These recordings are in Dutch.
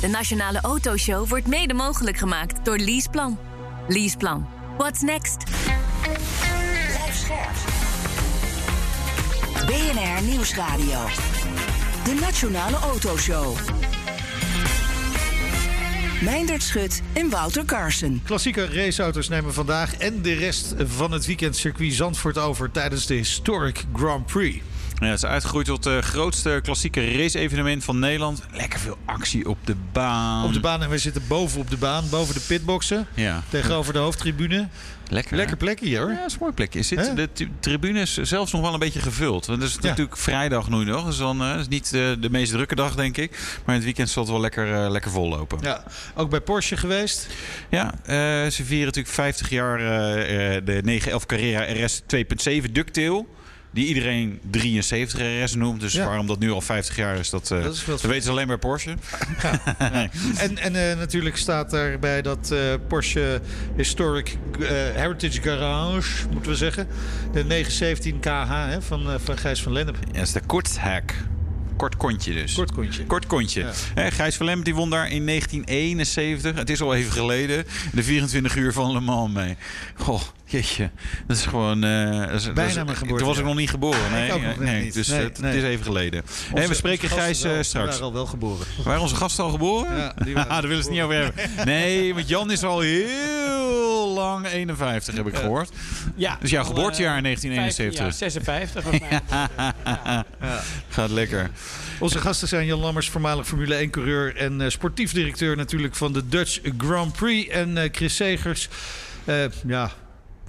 De Nationale Autoshow wordt mede mogelijk gemaakt door Leaseplan. Leaseplan. What's next? BNR Nieuwsradio. De Nationale Autoshow. Meindert Schut en Wouter Carson. Klassieke raceauto's nemen vandaag en de rest van het weekend circuit Zandvoort over tijdens de Historic Grand Prix. Ja, het is uitgegroeid tot het grootste klassieke race-evenement van Nederland. Lekker veel actie op de baan. Op de baan en wij zitten boven op de baan, boven de pitboxen. Ja. Tegenover de hoofdtribune. Lekker. Lekker plekje hier hoor. Ja, dat is een mooi plekje. Zit de tribune is zelfs nog wel een beetje gevuld. Want het is Ja. natuurlijk vrijdag nu nog. Dus dan eh, is niet eh, de meest drukke dag, denk ik. Maar in het weekend zal het wel lekker, eh, lekker vol lopen. Ja, ook bij Porsche geweest. Ja, eh, ze vieren natuurlijk 50 jaar eh, eh, de 911 Carrera RS 2.7 Ducktail. Die iedereen 73 RS noemt. Dus Ja. waarom dat nu al 50 jaar is, dat, eh Dat is veel dat weten ze alleen bij Porsche. En, en eh, natuurlijk staat daarbij dat eh, Porsche Historic eh, Heritage Garage, moeten we zeggen. De 917 KH hè, van, eh, van Gijs van Lennep. Ja, dat is de Korthek. Kort kontje dus. Kort kontje. Kort kontje. Ja. Hè, Gijs van Lemmert die won daar in 1971. Het is al even geleden. De 24 uur van Le Mans mee. Goh, jeetje. Dat is gewoon... eh, dat is, dat Bijna is- mijn Toen geboortejaar. was ik nog niet geboren. Nee, ik ook nog nee, niet. Dus Nee, het, nee. het is even geleden. en we Onze- spreken onze Gijs eh, wel, straks. Die waren al wel geboren. Waren onze gasten al geboren? Ja, die waren- Ah, daar willen ze het niet over hebben. Nee, want Jan is al heel lang 51, heb ik gehoord. Ja. Dus jouw al, geboortejaar in eh, 1971. Ja, 56 volgens mij. Gaat lekker. Onze gasten zijn Jan Lammers, voormalig Formule 1-coureur... en eh, sportief directeur natuurlijk van de Dutch Grand Prix. En eh, Chris Segers, eh, ja...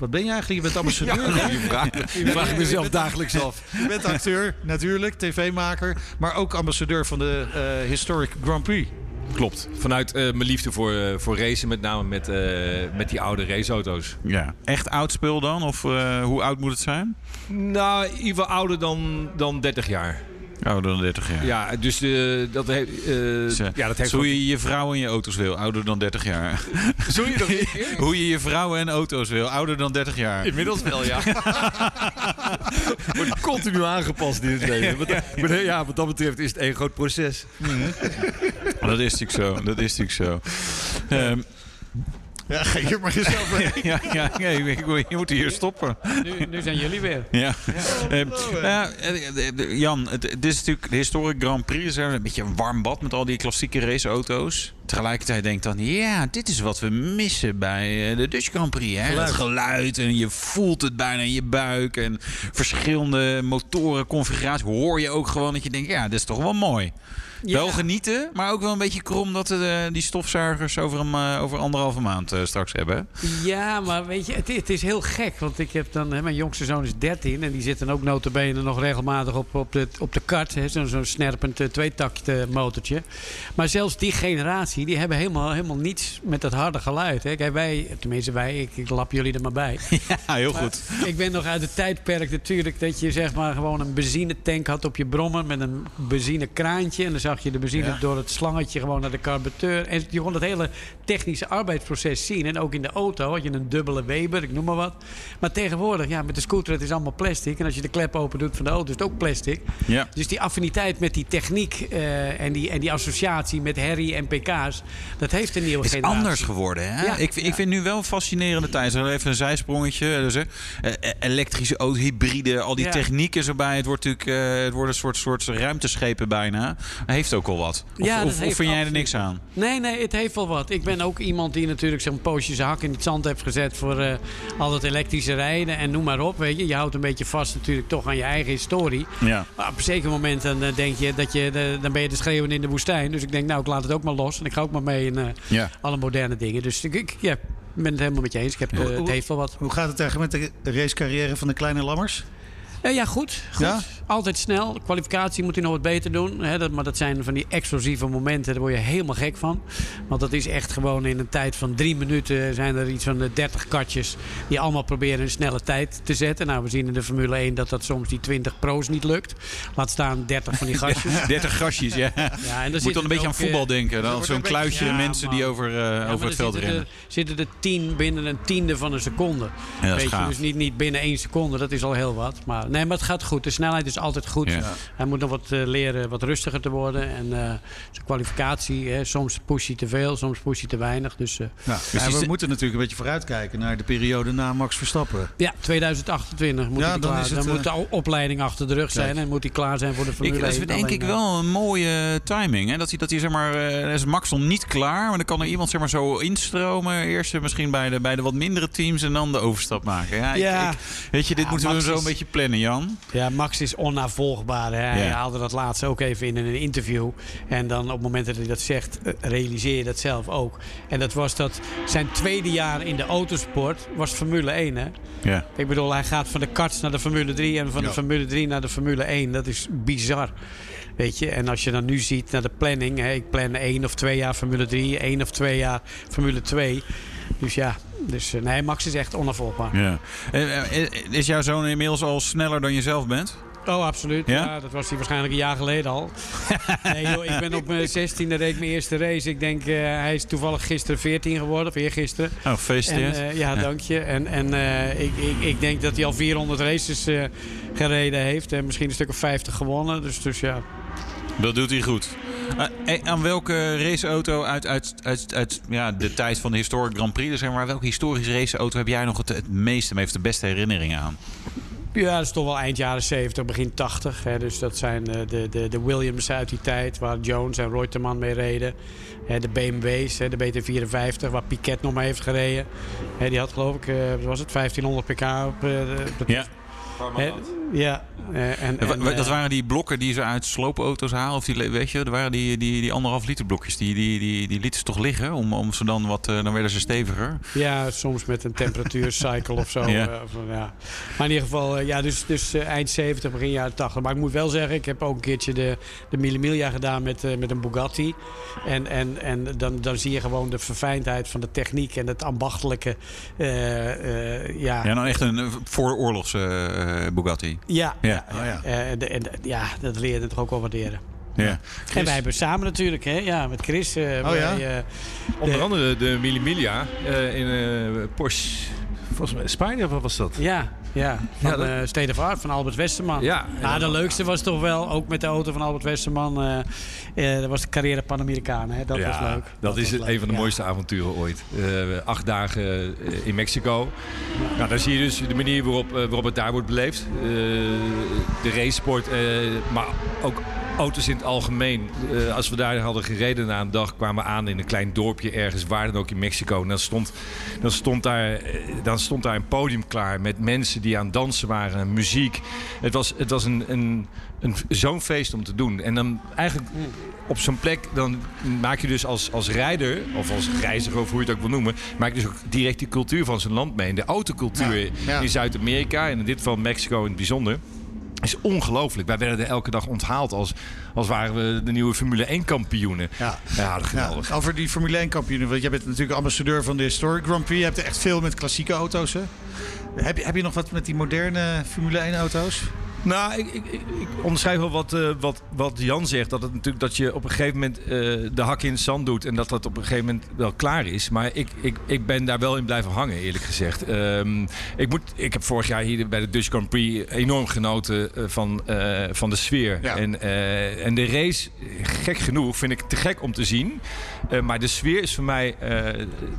Wat ben je eigenlijk? Je bent ambassadeur. Die vraag, die vraag ik mezelf dagelijks af. Je bent acteur, natuurlijk, tv-maker... maar ook ambassadeur van de eh, Historic Grand Prix. Klopt. Vanuit eh, mijn liefde voor, eh, voor racen, met name met, eh, met die oude raceauto's. Ja. Echt oud spul dan? Of eh, hoe oud moet het zijn? Nou, in ieder geval ouder dan, dan 30 jaar. Ouder dan 30 jaar. Ja, dus eh, dat, heeft eh, ja, dat heeft Hoe je je vrouw en je auto's wil, ouder dan 30 jaar. Nog een keer? Hoe je je vrouwen en auto's wil, ouder dan 30 jaar. Inmiddels wel, ja. Wordt continu aangepast in het leven. Wat, maar ja, wat dat betreft is het één groot proces. Dat is natuurlijk zo. Dat is natuurlijk zo. Ehm, Ja, ga hier maar jezelf mee. ja, ja, je moet hier stoppen. Nu, nu zijn jullie weer. Ja. Ehm, ja, eh, eh, Jan, het, dit is natuurlijk de Historic Grand Prix. Een beetje een warm bad met al die klassieke raceauto's. Tegelijkertijd denk ik dan, ja, dit is wat we missen bij eh, de Dutch Grand Prix. Hè? Geluid. Het geluid en je voelt het bijna in je buik. En verschillende motoren, configuraties. Hoor je ook gewoon dat je denkt, ja, dit is toch wel mooi. Ja. Wel genieten, maar ook wel een beetje krom dat we eh, die stofzuigers over, een, eh, over anderhalve maand straks hebben. Ja, maar weet je, het, is- het is heel gek. Want ik heb dan, hè, mijn jongste zoon is 13 en die zit dan ook notabene nog regelmatig op, op, de, op de kart. Zo'n zo'n snerpend uh, tweetakt eh, motortje. Maar zelfs die generatie, die hebben helemaal, helemaal niets met dat harde geluid. Hè. Kijk, wij, tenminste wij, ik, ik lap jullie er maar bij. Ja, heel goed. Ik ben nog uit het tijdperk natuurlijk dat je zeg maar gewoon een benzinetank had op je brommer met een benzinekraantje. En dan zag je de benzine Ja. door het slangetje gewoon naar de carbureteur. En je kon het hele technische arbeidsproces zien. En ook in de auto had je een dubbele Weber, ik noem maar wat. Maar tegenwoordig, ja, met de scooter, het is allemaal plastic. En als je de klep open doet van de auto, is het ook plastic. Ja. Dus die affiniteit met die techniek eh, en, die, en die associatie met herrie en dat heeft een nieuwe Het is generatie. anders geworden. Hè? Ja, ik, ik vind nu wel een fascinerende tijd. Even een zijsprongetje. Dus, eh, eh, elektrische auto, hybride, al die Ja. technieken erbij. Het wordt natuurlijk het wordt een soort, soort ruimteschepen bijna. Heeft ook al wat. Of, Ja, dat of, vind jij er niks aan? Nee, nee, het heeft wel wat. Ik ben ook iemand die natuurlijk zo'n poosje zijn hak in het zand heeft gezet voor al het elektrische rijden en noem maar op. Weet je. je houdt een beetje vast natuurlijk toch aan je eigen historie. Ja. Maar op een zeker moment dan denk je dat je, dan ben je de schreeuwen in de woestijn. Dus ik denk, nou, ik laat het ook maar los. En ik ga ook maar mee in eh, Ja. alle moderne dingen. Dus ik, ik ja, ben het helemaal met je eens. Ik heb, eh, het heeft wel wat. Hoe gaat het eigenlijk met de racecarrière van de kleine lammers? Eh, ja, goed. goed. Altijd snel. De kwalificatie moet hij nog wat beter doen. Hè, dat, maar dat zijn van die explosieve momenten. Daar word je helemaal gek van. Want dat is echt gewoon in een tijd van drie minuten... zijn er iets van 30 katjes... die allemaal proberen een snelle tijd te zetten. Nou, we zien in de Formule 1 dat dat soms die 20 pro's niet lukt. Laat staan 30 van die gastjes. 30 gastjes, ja. ja en Moet dan een beetje aan voetbal denken. Dan zo'n kluisje ja, mensen die over, uh, ja, over het veld zitten rennen. Er, zitten er tien binnen een tiende van een seconde. Weet je, dus niet, niet binnen één seconde, dat is al heel wat. Maar, nee, maar het gaat goed. De snelheid is altijd goed. Ja. Hij moet nog wat uh, leren wat rustiger te worden. En uh, zijn kwalificatie, hè, soms push hij te veel, soms push hij te weinig. Dus, uh, ja. Dus we moeten natuurlijk een beetje vooruitkijken naar de periode na Max Verstappen. Ja, 2028 moet hij dan, klaar. is het, dan moet de opleiding achter de rug zijn en moet hij klaar zijn voor de Formule ik, Dat is 1. denk ik wel een mooie timing. Hè? Dat hij, dat hij zeg maar, is Max nog niet klaar, maar dan kan er iemand zeg maar zo instromen. Eerst misschien bij de, bij de wat mindere teams en dan de overstap maken. Ja, ja. Ik, ik, weet je, dit ja, moeten Max we zo is, een beetje plannen, Jan. Ja, Max is onnavolgbaar. Hè? Hij haalde dat laatst ook even in een interview. En dan op het moment dat hij dat zegt, eh, realiseer je dat zelf ook. En dat was dat zijn tweede jaar in de autosport was Formule 1. Hè? Ja. Ik bedoel, hij gaat van de karts naar de Formule 3 en van Ja. de Formule 3 naar de Formule 1. Dat is bizar. Weet je, en als je dan nu ziet naar de planning, hè, ik plan één of twee jaar Formule 3, één of twee jaar Formule 2. Dus ja, dus, eh, nee, Max is echt onafvolgbaar. Ja. Eh, Is jouw zoon inmiddels al sneller dan je zelf bent? Oh, absoluut. Ja? Ja? dat was hij waarschijnlijk een jaar geleden al. nee, joh, ik ben op mijn 16e reed mijn eerste race. Ik denk, eh, hij is toevallig gisteren 14 geworden, of eergisteren. Oh, gefeliciteerd. En, eh, ja, dank je. En, en eh, ik, ik, ik denk dat hij al 400 races gereden heeft. En misschien een stuk of 50 gewonnen. Dus, dus ja. Dat doet hij goed. Uh, aan welke raceauto uit, uit, uit, uit ja, de tijd van de Historic Grand Prix, dus zeg maar, welke historische raceauto heb jij nog het, het meeste, heeft de beste herinneringen aan? Ja, dat is toch wel eind jaren 70, begin 80. Hè. Dus dat zijn uh, de, de, de Williams uit die tijd, waar Jones en Reutemann mee reden. De BMW's, de BT54, waar Piquet nog mee heeft gereden. Die had geloof ik, wat was het, 1500 pk op, op ja. Ja. eh, en, en, dat waren die blokken die ze uit sloopauto's halen. Of die, weet je, er waren die, die, die anderhalf liter blokjes. Die, die, die, die lieten ze toch liggen. Om, om ze dan wat. Dan werden ze steviger. Ja, soms met een temperatuurcycle of zo. Ja. Uh, ja. Maar in ieder geval, uh, ja, dus, dus uh, eind 70, begin jaren 80. Maar ik moet wel zeggen, ik heb ook een keertje de, de Mille Miglia gedaan met, uh, met een Bugatti. En, en, en dan, dan zie je gewoon de verfijndheid van de techniek en het ambachtelijke. uh, ja. ja, nou echt een vooroorlogs Bugatti. Ja, ja. Oh, ja. en, ja, dat leer je toch ook wel waarderen. Ja. Chris. En wij hebben samen natuurlijk, hè? Ja, met Chris. Uh, oh ja? Wij, Onder de, andere de uh, in uh, Porsche. Volgens mij Spanje, wat was dat? Ja, ja. Van ja, dat... uh, State of Art, van Albert Westerman. Ja. Nou, de leukste was toch wel, ook met de auto van Albert Westerman, uh, dat was de carrière Panamericana. Hè? Dat ja, was leuk. Dat, dat is leuk. een van de ja. mooiste avonturen ooit. acht dagen in Mexico. Nou, daar zie je dus de manier waarop, waarop het daar wordt beleefd. de racesport, maar ook auto's in het algemeen. Uh, als we daar hadden gereden na een dag, kwamen we aan in een klein dorpje ergens, waar dan ook in Mexico. En dan stond, dan stond, daar, dan stond daar een podium klaar met mensen die aan het dansen waren, muziek. Het was, het was een, een, een, zo'n feest om te doen. En dan eigenlijk op zo'n plek, dan maak je dus als, als rijder, of als reiziger, of hoe je het ook wil noemen, maak je dus ook direct die cultuur van zijn land mee. En de autocultuur ja, ja. in Zuid-Amerika, en in dit geval Mexico in het bijzonder is ongelooflijk. Wij werden er elke dag onthaald als, als waren we de nieuwe Formule 1 kampioenen. Ja, ja geweldig. Ja, over die Formule 1 kampioenen. Want jij bent natuurlijk ambassadeur van de Historic Grand Prix. Je hebt echt veel met klassieke auto's. Hè? Heb, je, heb je nog wat met die moderne Formule 1 auto's? Nou, ik, ik, ik onderschrijf wel wat, uh, wat, wat Jan zegt. Dat, het natuurlijk, dat je op een gegeven moment uh, de hak in het zand doet. En dat dat op een gegeven moment wel klaar is. Maar ik, ik, ik ben daar wel in blijven hangen, eerlijk gezegd. Um, ik, moet, ik heb vorig jaar hier bij de Dutch Grand Prix enorm genoten uh, van, van de sfeer. Ja. En, en de race, gek genoeg, vind ik te gek om te zien. maar de sfeer is voor mij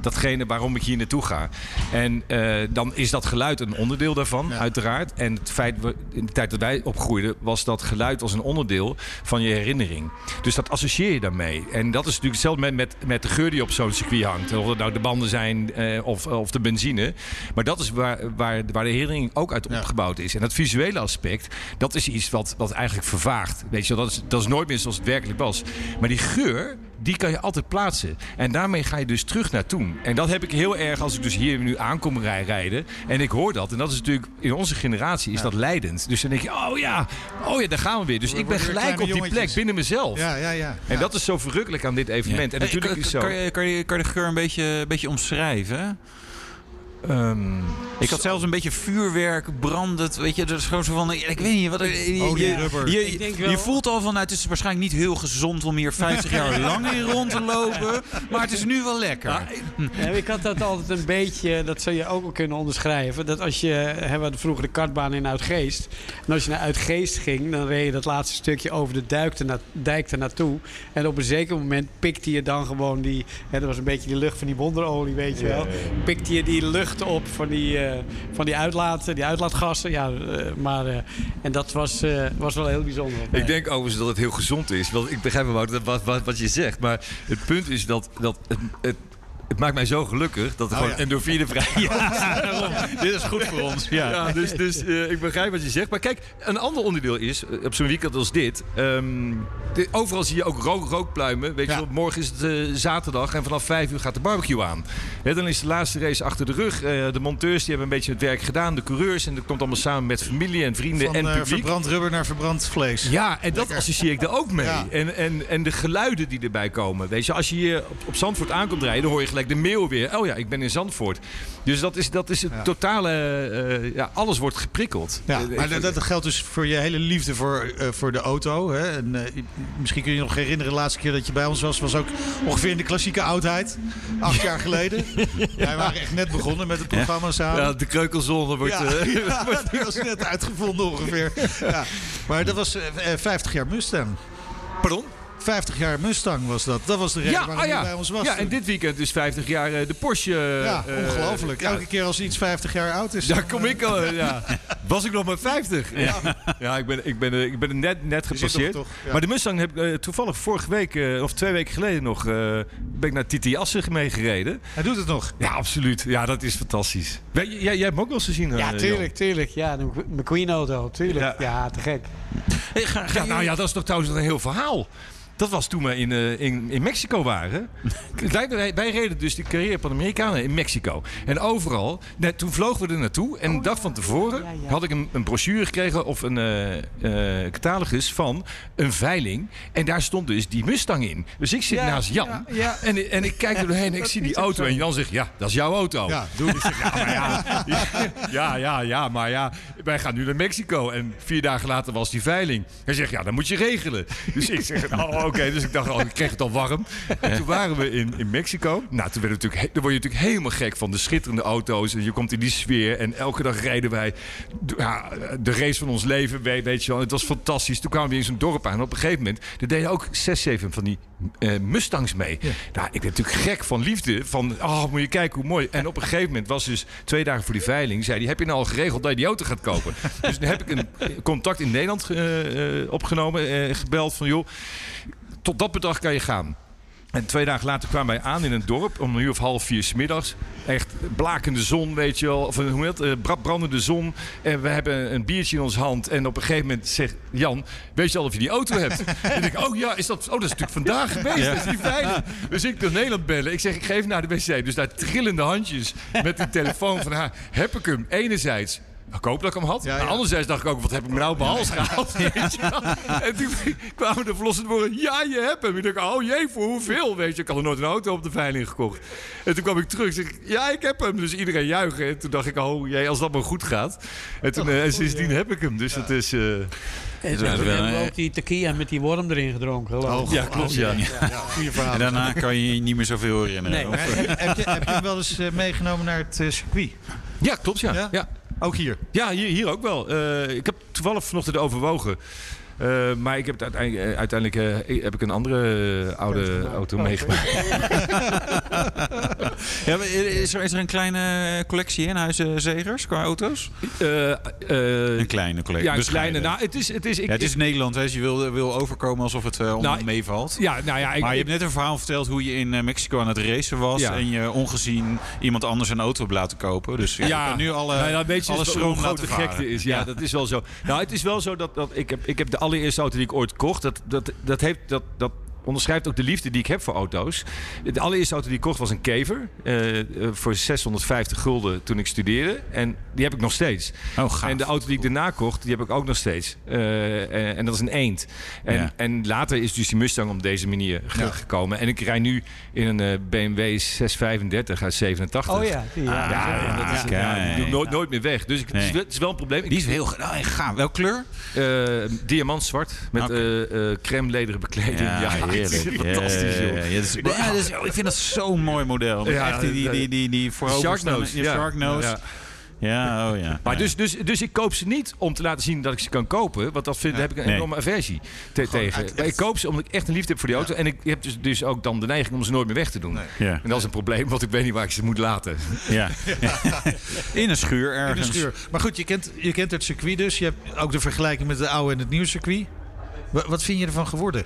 datgene waarom ik hier naartoe ga. En dan is dat geluid een onderdeel daarvan, ja. uiteraard. En het feit, in de tijd dat wij opgroeiden, was dat geluid als een onderdeel van je herinnering. Dus dat associeer je daarmee. En dat is natuurlijk hetzelfde met, met, met de geur die op zo'n circuit hangt. Of het nou de banden zijn eh, of, of de benzine. Maar dat is waar, waar, waar de herinnering ook uit opgebouwd is. En dat visuele aspect, dat is iets wat, wat eigenlijk vervaagt. Weet je, dat is, dat is nooit meer zoals het werkelijk was. Maar die geur, die kan je altijd plaatsen. En daarmee ga je dus terug naar toen. En dat heb ik heel erg als ik dus hier nu aankom rij- rijden. En ik hoor dat. En dat is natuurlijk in onze generatie is dat leidend. Dus dan denk je, oh ja, oh ja, daar gaan we weer. Dus We ik ben gelijk op die plek binnen mezelf. Ja, ja, ja. En Ja. dat is zo verrukkelijk aan dit evenement. En Hey, natuurlijk kan, is zo. Kan je, kan, je, kan je de geur een beetje, een beetje omschrijven? Ehm, ik had zelfs een beetje vuurwerk, brandend. Weet je, dat is gewoon zo van. Ik weet niet wat. er- Je, je, rubber. je, voelt al van. Nou, het is waarschijnlijk niet heel gezond om hier 50 jaar lang in rond te lopen. Maar het is nu wel lekker. Ja, ik had dat altijd een beetje, dat zou je ook wel kunnen onderschrijven. Dat als je, hè, we hadden vroeger de kartbaan in Uitgeest. En als je naar Uitgeest ging, dan reed je dat laatste stukje over de dijk erna, dijk ernaartoe. En op een zeker moment pikte je dan gewoon die, hè, dat was een beetje die lucht van die wonderolie, weet je wel. Pikte je die lucht op van die, eh, van die, uitlaat, die uitlaatgassen. Ja, eh, maar, eh, en dat was, was wel heel bijzonder. Ik denk overigens dat het heel gezond is. Want ik begrijp wel wat, wat, wat je zegt. Maar het punt is dat, dat het, het, het maakt mij zo gelukkig dat er Oh, gewoon ja. endorfine vrij Ja, daarom. Dit is goed voor ons. Ja. Dus, dus eh, ik begrijp wat je zegt. Maar kijk, een ander onderdeel is, eh, op zo'n weekend als dit... ehm, de- overal zie je ook rook, rookpluimen. Weet je wel, morgen is het eh, zaterdag en vanaf vijf uur gaat de barbecue aan. Ja, dan is de laatste race achter de rug. De monteurs die hebben een beetje het werk gedaan. De coureurs. En dat komt allemaal samen met familie en vrienden Van en publiek. verbrand rubber naar verbrand vlees. Ja, en dat associeer ik er ook mee. En, en, en de geluiden die erbij komen. Weet je, als je hier op, op Zandvoort aankomt rijden, dan hoor je gelijk de mail weer. Oh ja, ik ben in Zandvoort. Dus dat is, dat is het Ja. totale. eh, ja, alles wordt geprikkeld. Ja, Eh, maar dat, dat geldt dus voor je hele liefde voor, eh, voor de auto. Hè? En, misschien kun je je nog herinneren, de laatste keer dat je bij ons was, was ook ongeveer in de klassieke oudheid. Acht jaar geleden. Wij waren echt net begonnen met het programma samen. ja, de kreukelzone wordt. Die was net uitgevonden ongeveer. Ja. Maar dat was eh, eh, 50 jaar Mustang. Pardon? 50 jaar Mustang was dat. Dat was de reden Ja, waarom hij ja. bij ons was. ja, en dit weekend is 50 jaar eh, de Porsche. eh, ja, eh, ongelooflijk. ja, Elke keer als iets 50 jaar oud is. Daar dan, kom ik al. Ja. Was ik nog maar 50? Ja, ja ik, ben, ik, ben, ik ben er net, net gepasseerd. toch- toch, ja. Maar de Mustang heb ik toevallig vorige week, of twee weken geleden nog, eh, ben ik naar Titi Assen meegereden. Hij doet het nog. Ja, absoluut. Ja, dat is fantastisch. Jij, jij, jij hebt hem ook wel eens gezien, Ja, tuurlijk, tuurlijk. Ja, de McQueen-auto, tuurlijk. Ja. Ja. te gek. Hey, ga, ga Ja, nou ja, dat is toch trouwens een heel verhaal. Dat was toen we in, eh, in, in Mexico waren. wij, wij, wij reden dus de carrière van de Amerikanen in Mexico. En overal, net, toen vlogen we er naartoe. En een dag van tevoren Ja, ja. had ik een, een brochure gekregen of een eh, eh, catalogus van een veiling. En daar stond dus die Mustang in. Dus ik zit Ja, naast Jan. ja, ja. En, en ik kijk er doorheen en ik zie die auto. En Jan zegt, ja, dat is jouw auto. Ja, doe Ik zeg, ja, maar ja, ja, ja, ja, maar ja, wij gaan nu naar Mexico. En vier dagen later was die veiling. Hij zegt, ja, dat moet je regelen. Dus ik zeg, nou, oké. Dus ik dacht, al, ik kreeg het al warm. En toen waren we in, in Mexico. Nou, toen, werd natuurlijk, dan word je natuurlijk helemaal gek van de schitterende auto's. En je komt in die sfeer. En elke dag rijden wij ja, de race van ons leven, weet, je wel. Het was fantastisch. Toen kwamen we in zo'n dorp aan. En op een gegeven moment, er deden ook zes, zeven van die eh, Mustangs mee. Nou, ik ben natuurlijk gek van liefde. Van, oh, moet je kijken hoe mooi. En op een gegeven moment was dus twee dagen voor die veiling. Zei die, heb je nou al geregeld dat je die auto gaat kopen? dus dan heb ik een contact in Nederland eh, eh, opgenomen. eh, gebeld van, joh, tot dat bedrag kan je gaan. En twee dagen later kwamen wij aan in een dorp om een uur of half vier 's middags. Echt blakende zon, weet je wel. Of een- hoe heet het? Eh, bra- brandende zon. En we hebben een biertje in onze hand. En op een gegeven moment zegt Jan, weet je al of je die auto hebt? en ik denk, oh ja, is dat, oh, dat is natuurlijk vandaag geweest. Dat is die veiling. Dus ik door Nederland bellen. Ik zeg, ik geef naar de wc. Dus daar trillende handjes met die telefoon van haar. Heb ik hem enerzijds... Ik hoop dat ik hem had. Ja, anderzijds dacht ik ook, wat heb ik me nou op mijn hals gehaald? Weet je wel? en toen kwamen de verlossende woorden, ja, je hebt hem. Ik dacht, oh jee, voor hoeveel? Weet je, ik had nog nooit een auto op de veiling gekocht. En toen kwam ik terug, zeg ik, ja, ik heb hem. Dus iedereen juichen. En toen dacht ik, oh jee, als dat maar goed gaat. En toen, eh, en sindsdien heb ik hem. Dus het is... eh, En is toen hebben een- we ook die tequila met die worm erin gedronken. geloof ik. ja, klopt, ja. Ja, goede verhaal. En daarna kan je je niet meer zoveel herinneren. Nee. Eh, heb, je, heb je hem wel eens eh, meegenomen naar het eh, circuit? Ja, klopt, ja. Ja? Ook hier. Ja, hier, hier ook wel. Eh, ik heb toevallig vanochtend overwogen. Eh, maar ik heb het uiteindelijk, eh, uiteindelijk eh, heb ik een andere oude auto meegemaakt. ja, maar is, er, is er een kleine collectie in Huizen Zegers qua auto's? Eh, eh, Een kleine collectie. ja, een kleine. Nou, het is, het is, ik, ja, het is ik- Nederland, hè, dus je wil, wil overkomen alsof het uh, Nou, meevalt. ja, nou ja, ik, maar je ik- hebt net een verhaal verteld hoe je in Mexico aan het racen was. Ja. En je ongezien iemand anders een auto hebt laten kopen. Dus ja, je kan nu alle, nou ja, weet je alle stroom hoe groot laten gekte is. Ja, dat is wel zo. Nou, het is wel zo dat, dat ik, heb, ik heb de allereerste auto die ik ooit kocht. Dat, dat, dat heeft dat, dat onderschrijft ook de liefde die ik heb voor auto's. De allereerste auto die ik kocht was een Kever. eh, eh, voor 650 gulden toen ik studeerde. En die heb ik nog steeds. Oh, en de auto die ik daarna kocht, die heb ik ook nog steeds. Eh, en dat is een Eend. En, Ja. en later is dus die Mustang op deze manier Ja. gekomen. En ik rij nu in een BMW 635 uit 87. Oh ja, die, ja. Ah, Ja, en dat is, ja, die doe ik nooit, nooit meer weg. Dus ik, het, is, wel- het is wel een probleem. Die is heel oh, gaaf. Welke kleur? Eh, diamantzwart met eh, crème lederen bekleding. Ja, fantastisch, Ja, joh. ja, is- ik vind dat zo'n mooi model. Ja, Echt die, die, die, die, Sharknose, Sharknose. Ja. Ja, oh ja. Maar Ja. dus, dus, dus ik koop ze niet om te laten zien dat ik ze kan kopen. Want dat vind, daar heb ik een Nee. enorme aversie te- tegen. Maar ik koop ze omdat ik echt een liefde heb voor die auto. En ik heb dus, dus ook dan de neiging om ze nooit meer weg te doen. Ja. En dat is een probleem, want ik weet niet waar ik ze moet laten. Ja. In een schuur In ergens. de schuur. Maar goed, je kent, je kent het circuit dus. Je hebt ook de vergelijking met het oude en het nieuwe circuit. Wa- Wat vind je ervan geworden?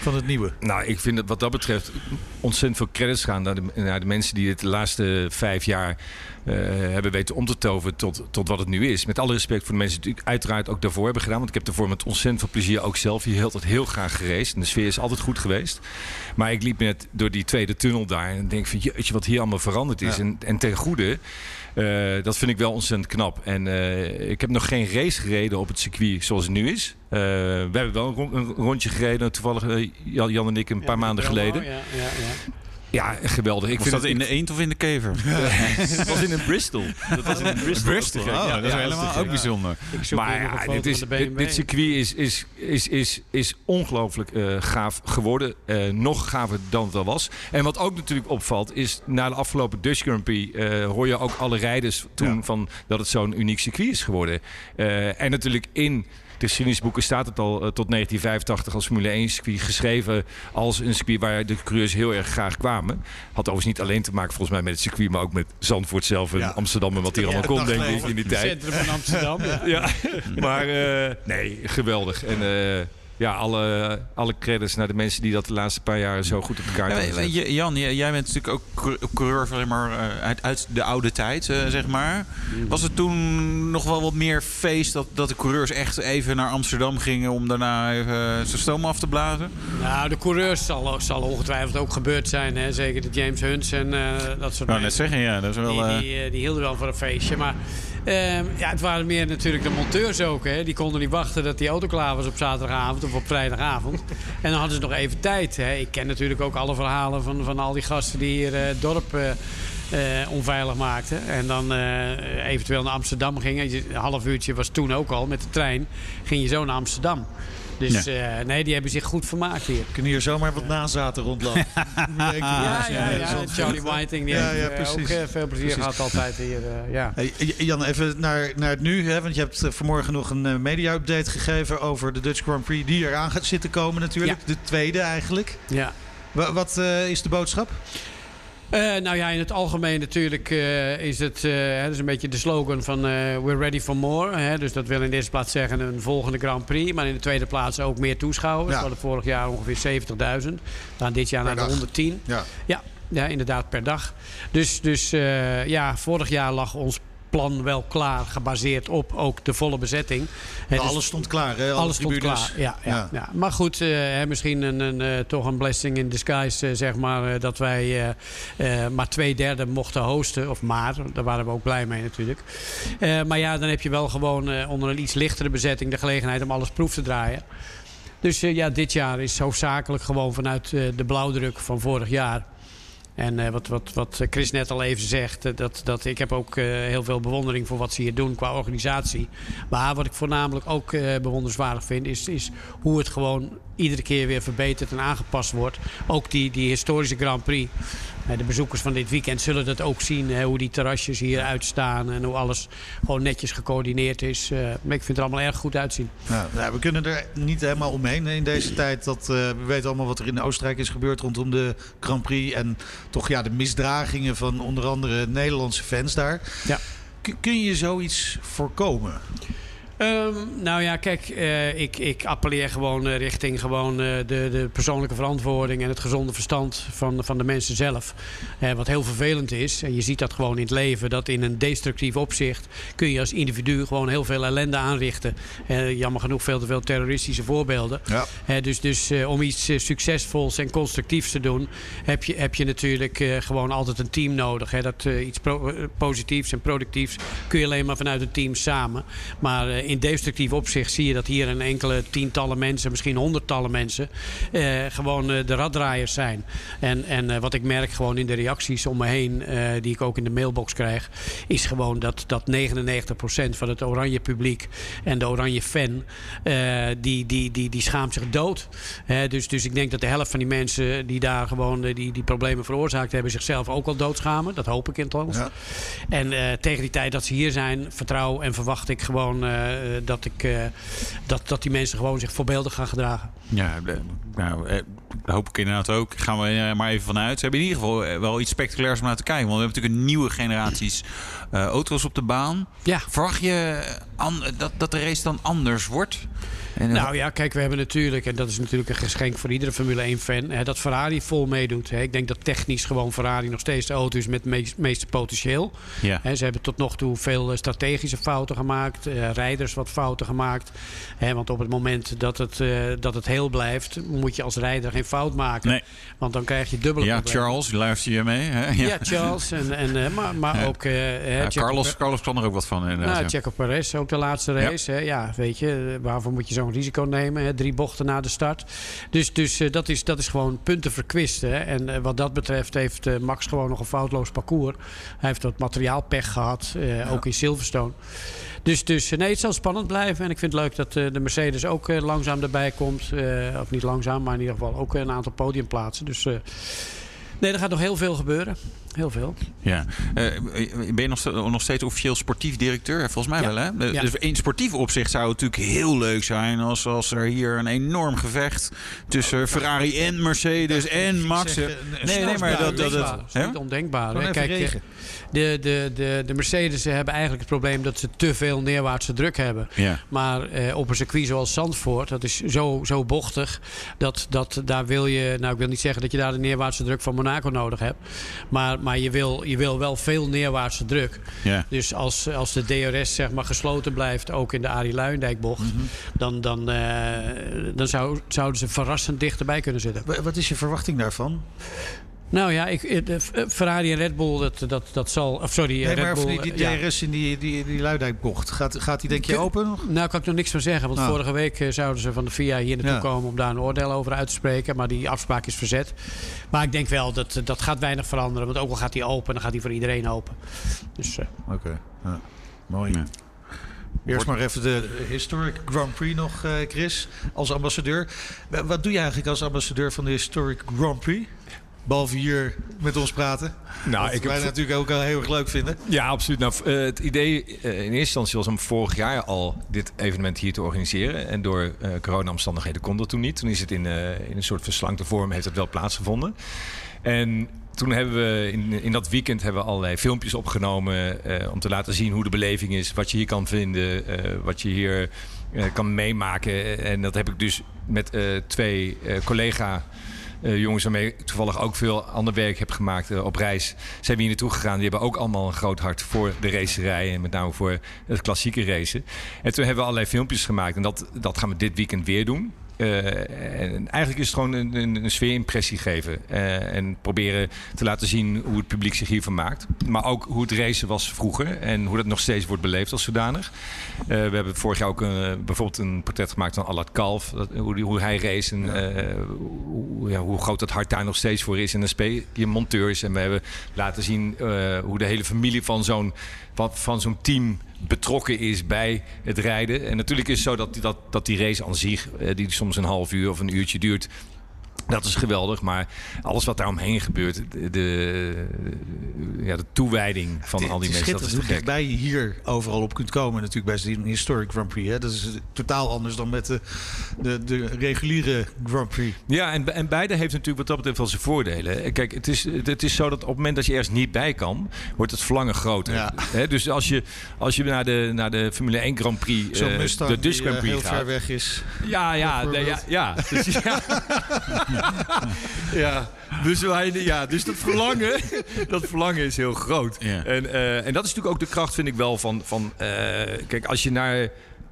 Van het nieuwe? Nou, ik vind het wat dat betreft ontzettend veel credits gaan naar de, naar de mensen die het de laatste vijf jaar eh, hebben weten om te toveren tot, tot wat het nu is. Met alle respect voor de mensen die het uiteraard ook daarvoor hebben gedaan. Want ik heb daarvoor met ontzettend veel plezier ook zelf hier heel, heel graag gereisd. En de sfeer is altijd goed geweest. Maar ik liep net door die tweede tunnel daar en denk van jeetje wat hier allemaal veranderd is. Ja. En, en ten goede. Eh, dat vind ik wel ontzettend knap. En eh, ik heb nog geen race gereden op het circuit zoals het nu is. Eh, we hebben wel een, ron- een rondje gereden, toevallig Jan, Jan en ik een paar maanden geleden. Ja, ja, ja. Geweldig. Ik Was vind dat het in de eend of in de kever? Het was in een Bristol. Dat was in een Bristol. Bristol. Dat. Oh, Ja, dat is ja, helemaal ook bijzonder. Maar dit, is, dit, circuit is, is, is, is, is ongelooflijk eh, gaaf geworden. Eh, nog gaver dan het al was. En wat ook natuurlijk opvalt is... na de afgelopen Dutch Grand Prix... eh, hoor je ook alle rijders toen Ja. van dat het zo'n uniek circuit is geworden. Eh, en natuurlijk in... De geschiedenisboeken staat het al eh, tot 1985 als Formule 1 circuit geschreven als een circuit waar de coureurs heel erg graag kwamen. Had overigens niet alleen te maken volgens mij met het circuit, maar ook met Zandvoort zelf en Ja. Amsterdam en wat hier Ja, allemaal kon het denk ik in die Het tijd. centrum van Amsterdam. Ja. Ja, maar eh, nee, geweldig. En eh, ja, alle, alle credits naar de mensen die dat de laatste paar jaar zo goed op elkaar Ja, hebben gezet. je, Jan, jij bent natuurlijk ook cour- coureur zeg maar, eh, uit, uit de oude tijd, eh, zeg maar. Was het toen nog wel wat meer feest dat, dat de coureurs echt even naar Amsterdam gingen om daarna even eh, zijn stoom af te blazen? Nou, de coureurs zal, zal ongetwijfeld ook gebeurd zijn. Hè? Zeker de James Hunts en eh, dat soort wou net zeggen, ja, dat is wel... Die, eh, die, die hielden wel voor een feestje. Maar ja, het waren meer natuurlijk de monteurs ook. Hè. Die konden niet wachten dat die auto klaar was op zaterdagavond of op vrijdagavond. En dan hadden ze nog even tijd. Hè. Ik ken natuurlijk ook alle verhalen van, van al die gasten die hier eh, het dorp eh, eh, onveilig maakten. En dan eventueel naar Amsterdam gingen. Een half uurtje was toen ook al met de trein. Ging je zo naar Amsterdam. Dus eh, nee, die hebben zich goed vermaakt hier. Kunnen hier zomaar wat nazaten rondlopen? Ja, ja, ja. Charlie Whiting die Ja, heeft ja, eh, precies. ook eh, veel plezier Precies. gehad altijd hier. eh, ja. Hey, Jan, even naar, naar het nu. Hè, want je hebt vanmorgen nog een media-update gegeven over de Dutch Grand Prix die eraan gaat zitten komen natuurlijk. De tweede eigenlijk. Ja. Wa- wat eh, is de boodschap? Eh, nou ja, in het algemeen natuurlijk eh, is het eh, dat is een beetje de slogan van We're ready for more. Hè, dus dat wil in de eerste plaats zeggen een volgende Grand Prix. Maar in de tweede plaats ook meer toeschouwers. Ja. We hadden vorig jaar ongeveer 70.000. We gaan dit jaar Per naar de dag. 110. Ja. Ja, ja, inderdaad per dag. Dus, dus ja, vorig jaar lag ons plan wel klaar, gebaseerd op ook de volle bezetting. Dus- alles stond klaar, hè? Alle alles stond klaar, ja. ja, Ja. ja. Maar goed, eh, misschien een, een, eh, toch een blessing in disguise, eh, zeg maar, dat wij maar twee derde mochten hosten. Of maar, daar waren we ook blij mee natuurlijk. Maar ja, dan heb je wel gewoon onder een iets lichtere bezetting de gelegenheid om alles proef te draaien. Dus ja, dit jaar is hoofdzakelijk gewoon vanuit de blauwdruk van vorig jaar. En eh, wat, wat, wat Chris net al even zegt, eh, dat, dat ik heb ook eh, heel veel bewondering voor wat ze hier doen qua organisatie. Maar wat ik voornamelijk ook bewonderenswaardig vind, is, is hoe het gewoon iedere keer weer verbeterd en aangepast wordt. Ook die, die historische Grand Prix. De bezoekers van dit weekend zullen dat ook zien, hè, hoe die terrasjes hier uitstaan en hoe alles gewoon netjes gecoördineerd is. Eh, ik vind het er allemaal erg goed uitzien. Nou, nou, we kunnen er niet helemaal omheen in deze tijd. Dat, eh, we weten allemaal wat er in Oostenrijk is gebeurd rondom de Grand Prix. En toch ja, de misdragingen van onder andere Nederlandse fans daar. Ja. Kun je zoiets voorkomen? Ehm, nou ja, kijk, uh, ik, ik appelleer gewoon uh, richting gewoon, uh, de, de persoonlijke verantwoording en het gezonde verstand van, van de mensen zelf. wat heel vervelend is, en je ziet dat gewoon in het leven, dat in een destructief opzicht kun je als individu gewoon heel veel ellende aanrichten. jammer genoeg veel te veel terroristische voorbeelden. Ja. dus dus om iets succesvols en constructiefs te doen, heb je, heb je natuurlijk gewoon altijd een team nodig. Hè. Dat iets pro positiefs en productiefs kun je alleen maar vanuit een team samen. Maar in destructief opzicht zie je dat hier een enkele tientallen mensen, misschien honderdtallen mensen, eh, gewoon eh, de raddraaiers zijn. En, en eh, wat ik merk gewoon in de reacties om me heen, eh, die ik ook in de mailbox krijg, is gewoon dat, dat 99% van het oranje publiek en de oranje fan, eh, die, die, die, die schaamt zich dood. dus, dus ik denk dat de helft van die mensen die daar gewoon eh, die, die problemen veroorzaakt hebben, zichzelf ook al doodschamen. Dat hoop ik in het Ja. En tegen die tijd dat ze hier zijn, vertrouw en verwacht ik gewoon eh, dat, ik, eh, dat, dat die mensen gewoon zich voorbeeldig gaan gedragen. Ja, nou, eh, hoop ik inderdaad ook. Gaan we maar even vanuit. Ze hebben in ieder geval wel iets spectaculairs om naar te kijken. Want we hebben natuurlijk een nieuwe generaties auto's op de baan. Ja. Verwacht je dat, dat de race dan anders wordt? nou ja, kijk, we hebben natuurlijk, en dat is natuurlijk een geschenk voor iedere Formule 1-fan, dat Ferrari vol meedoet. Hè. Ik denk dat technisch gewoon Ferrari nog steeds de auto is met het meeste potentieel. Ja. Hè, ze hebben tot nog toe veel eh, strategische fouten gemaakt, rijders wat fouten gemaakt. Hè, want op het moment dat het, dat het heel blijft, moet je als rijder geen fout maken. Nee. Want dan krijg je dubbele Ja, Charles, luister je mee? Hè? Ja. ja. Charles. En, en, maar maar ook... ja, Carlos, Carlos kan er ook wat van. Nou, Checo Perez, ook de laatste race. Hè. Ja, weet je, waarvoor moet je zo'n risico nemen. Hè? Drie bochten na de start. Dus, dus dat, is, dat is gewoon punten verkwisten. Hè? En wat dat betreft heeft Max gewoon nog een foutloos parcours. Hij heeft wat materiaalpech gehad, ook in Silverstone. Dus, dus nee, het zal spannend blijven. En ik vind het leuk dat de Mercedes ook langzaam erbij komt. of niet langzaam, maar in ieder geval ook een aantal podiumplaatsen. Dus Nee, er gaat nog heel veel gebeuren. Heel veel. Ja. Uh, ben je nog, nog steeds officieel sportief directeur? Volgens mij wel, hè? Ja. Dus in sportief opzicht zou het natuurlijk heel leuk zijn... als, als er hier een enorm gevecht tussen Ferrari en Mercedes en Max... Zeg, nee, nee, maar dat... dat, is niet ondenkbaar. Hè? Kijk, de, de, de, de Mercedes hebben eigenlijk het probleem dat ze te veel neerwaartse druk hebben. Ja. Maar eh, op een circuit zoals Zandvoort, dat is zo, zo bochtig. Dat, dat daar wil je, nou ik wil niet zeggen dat je daar de neerwaartse druk van Monaco nodig hebt. Maar, maar je, wil, je wil wel veel neerwaartse druk. Ja. Dus als, als de DRS zeg maar gesloten blijft, ook in de Arie Luijendijkbocht, mm -hmm. dan, dan, uh, dan zou, zouden ze verrassend dichterbij kunnen zitten. Wat is je verwachting daarvan? Nou ja, ik, de, Ferrari en Red Bull, dat, dat, dat zal... Of sorry, nee, Red maar Bull... Die, die DRS in die, die, die Luidijkbocht, gaat, gaat die denk je open nog? Nou, kan ik nog niks van zeggen. Want ah. vorige week zouden ze van de FIA hier naartoe ja. komen... om daar een oordeel over uit te spreken. Maar die afspraak is verzet. Maar ik denk wel, dat, dat gaat weinig veranderen. Want ook al gaat die open, dan gaat die voor iedereen open. Dus, uh. Oké, okay. ja. mooi. Ja. Eerst maar even de Historic Grand Prix nog, Chris, als ambassadeur. Wat doe je eigenlijk als ambassadeur van de Historic Grand Prix? Behalve hier met ons praten. Nou, Wat ik wij heb... natuurlijk ook al heel erg leuk vinden. Ja, absoluut. Nou, uh, het idee uh, in eerste instantie was om vorig jaar al dit evenement hier te organiseren. En door uh, corona-omstandigheden kon dat toen niet. Toen is het in, in een soort verslankte vorm heeft het wel plaatsgevonden. En toen hebben we in, in dat weekend hebben we allerlei filmpjes opgenomen om te laten zien hoe de beleving is, wat je hier kan vinden, wat je hier kan meemaken. En dat heb ik dus met twee collega jongens waarmee ik toevallig ook veel ander werk heb gemaakt uh, op reis, zijn we hier naartoe gegaan. Die hebben ook allemaal een groot hart voor de racerij en met name voor het klassieke racen. En toen hebben we allerlei filmpjes gemaakt en dat, dat gaan we dit weekend weer doen. Uh, en eigenlijk is het gewoon een, een, een sfeerimpressie geven. Uh, en proberen te laten zien hoe het publiek zich hiervan maakt. Maar ook hoe het racen was vroeger. En hoe dat nog steeds wordt beleefd als zodanig. Uh, we hebben vorig jaar ook een, bijvoorbeeld een portret gemaakt van Allard Kalf. Dat, hoe, hoe, hij race en hoe, ja, hoe, groot dat hart daar nog steeds voor is. En dan speel je monteurs. En we hebben laten zien hoe de hele familie van zo'n van, van zo'n team betrokken is bij het rijden. En natuurlijk is het zo dat, dat, die race aan zich, die soms een half uur of een uurtje duurt, Dat is geweldig, maar alles wat daar omheen gebeurt, de, de, ja, de toewijding van al die mensen, dat is te gek. dichtbij je hier overal op kunt komen natuurlijk bij een Historic Grand Prix. Hè? Dat is totaal anders dan met de, de, de reguliere Grand Prix. Ja, en, en beide heeft natuurlijk wat dat betreft wel zijn voordelen. Kijk, het is, het is zo dat op het moment dat je ergens niet bij kan, wordt het verlangen groter. Ja. Hè, dus als je, als je naar, de, naar de Formule 1 Grand Prix, Zo'n eh, de Dutch die, Grand eh, Prix heel gaat. ver weg is. Ja, ja, nee, ja, ja. Dus, ja. ja. Dus, wij, ja, dus dat verlangen, dat verlangen is heel groot. Ja. En, eh, en dat is natuurlijk ook de kracht, vind ik wel, van... van eh, kijk, als, je naar,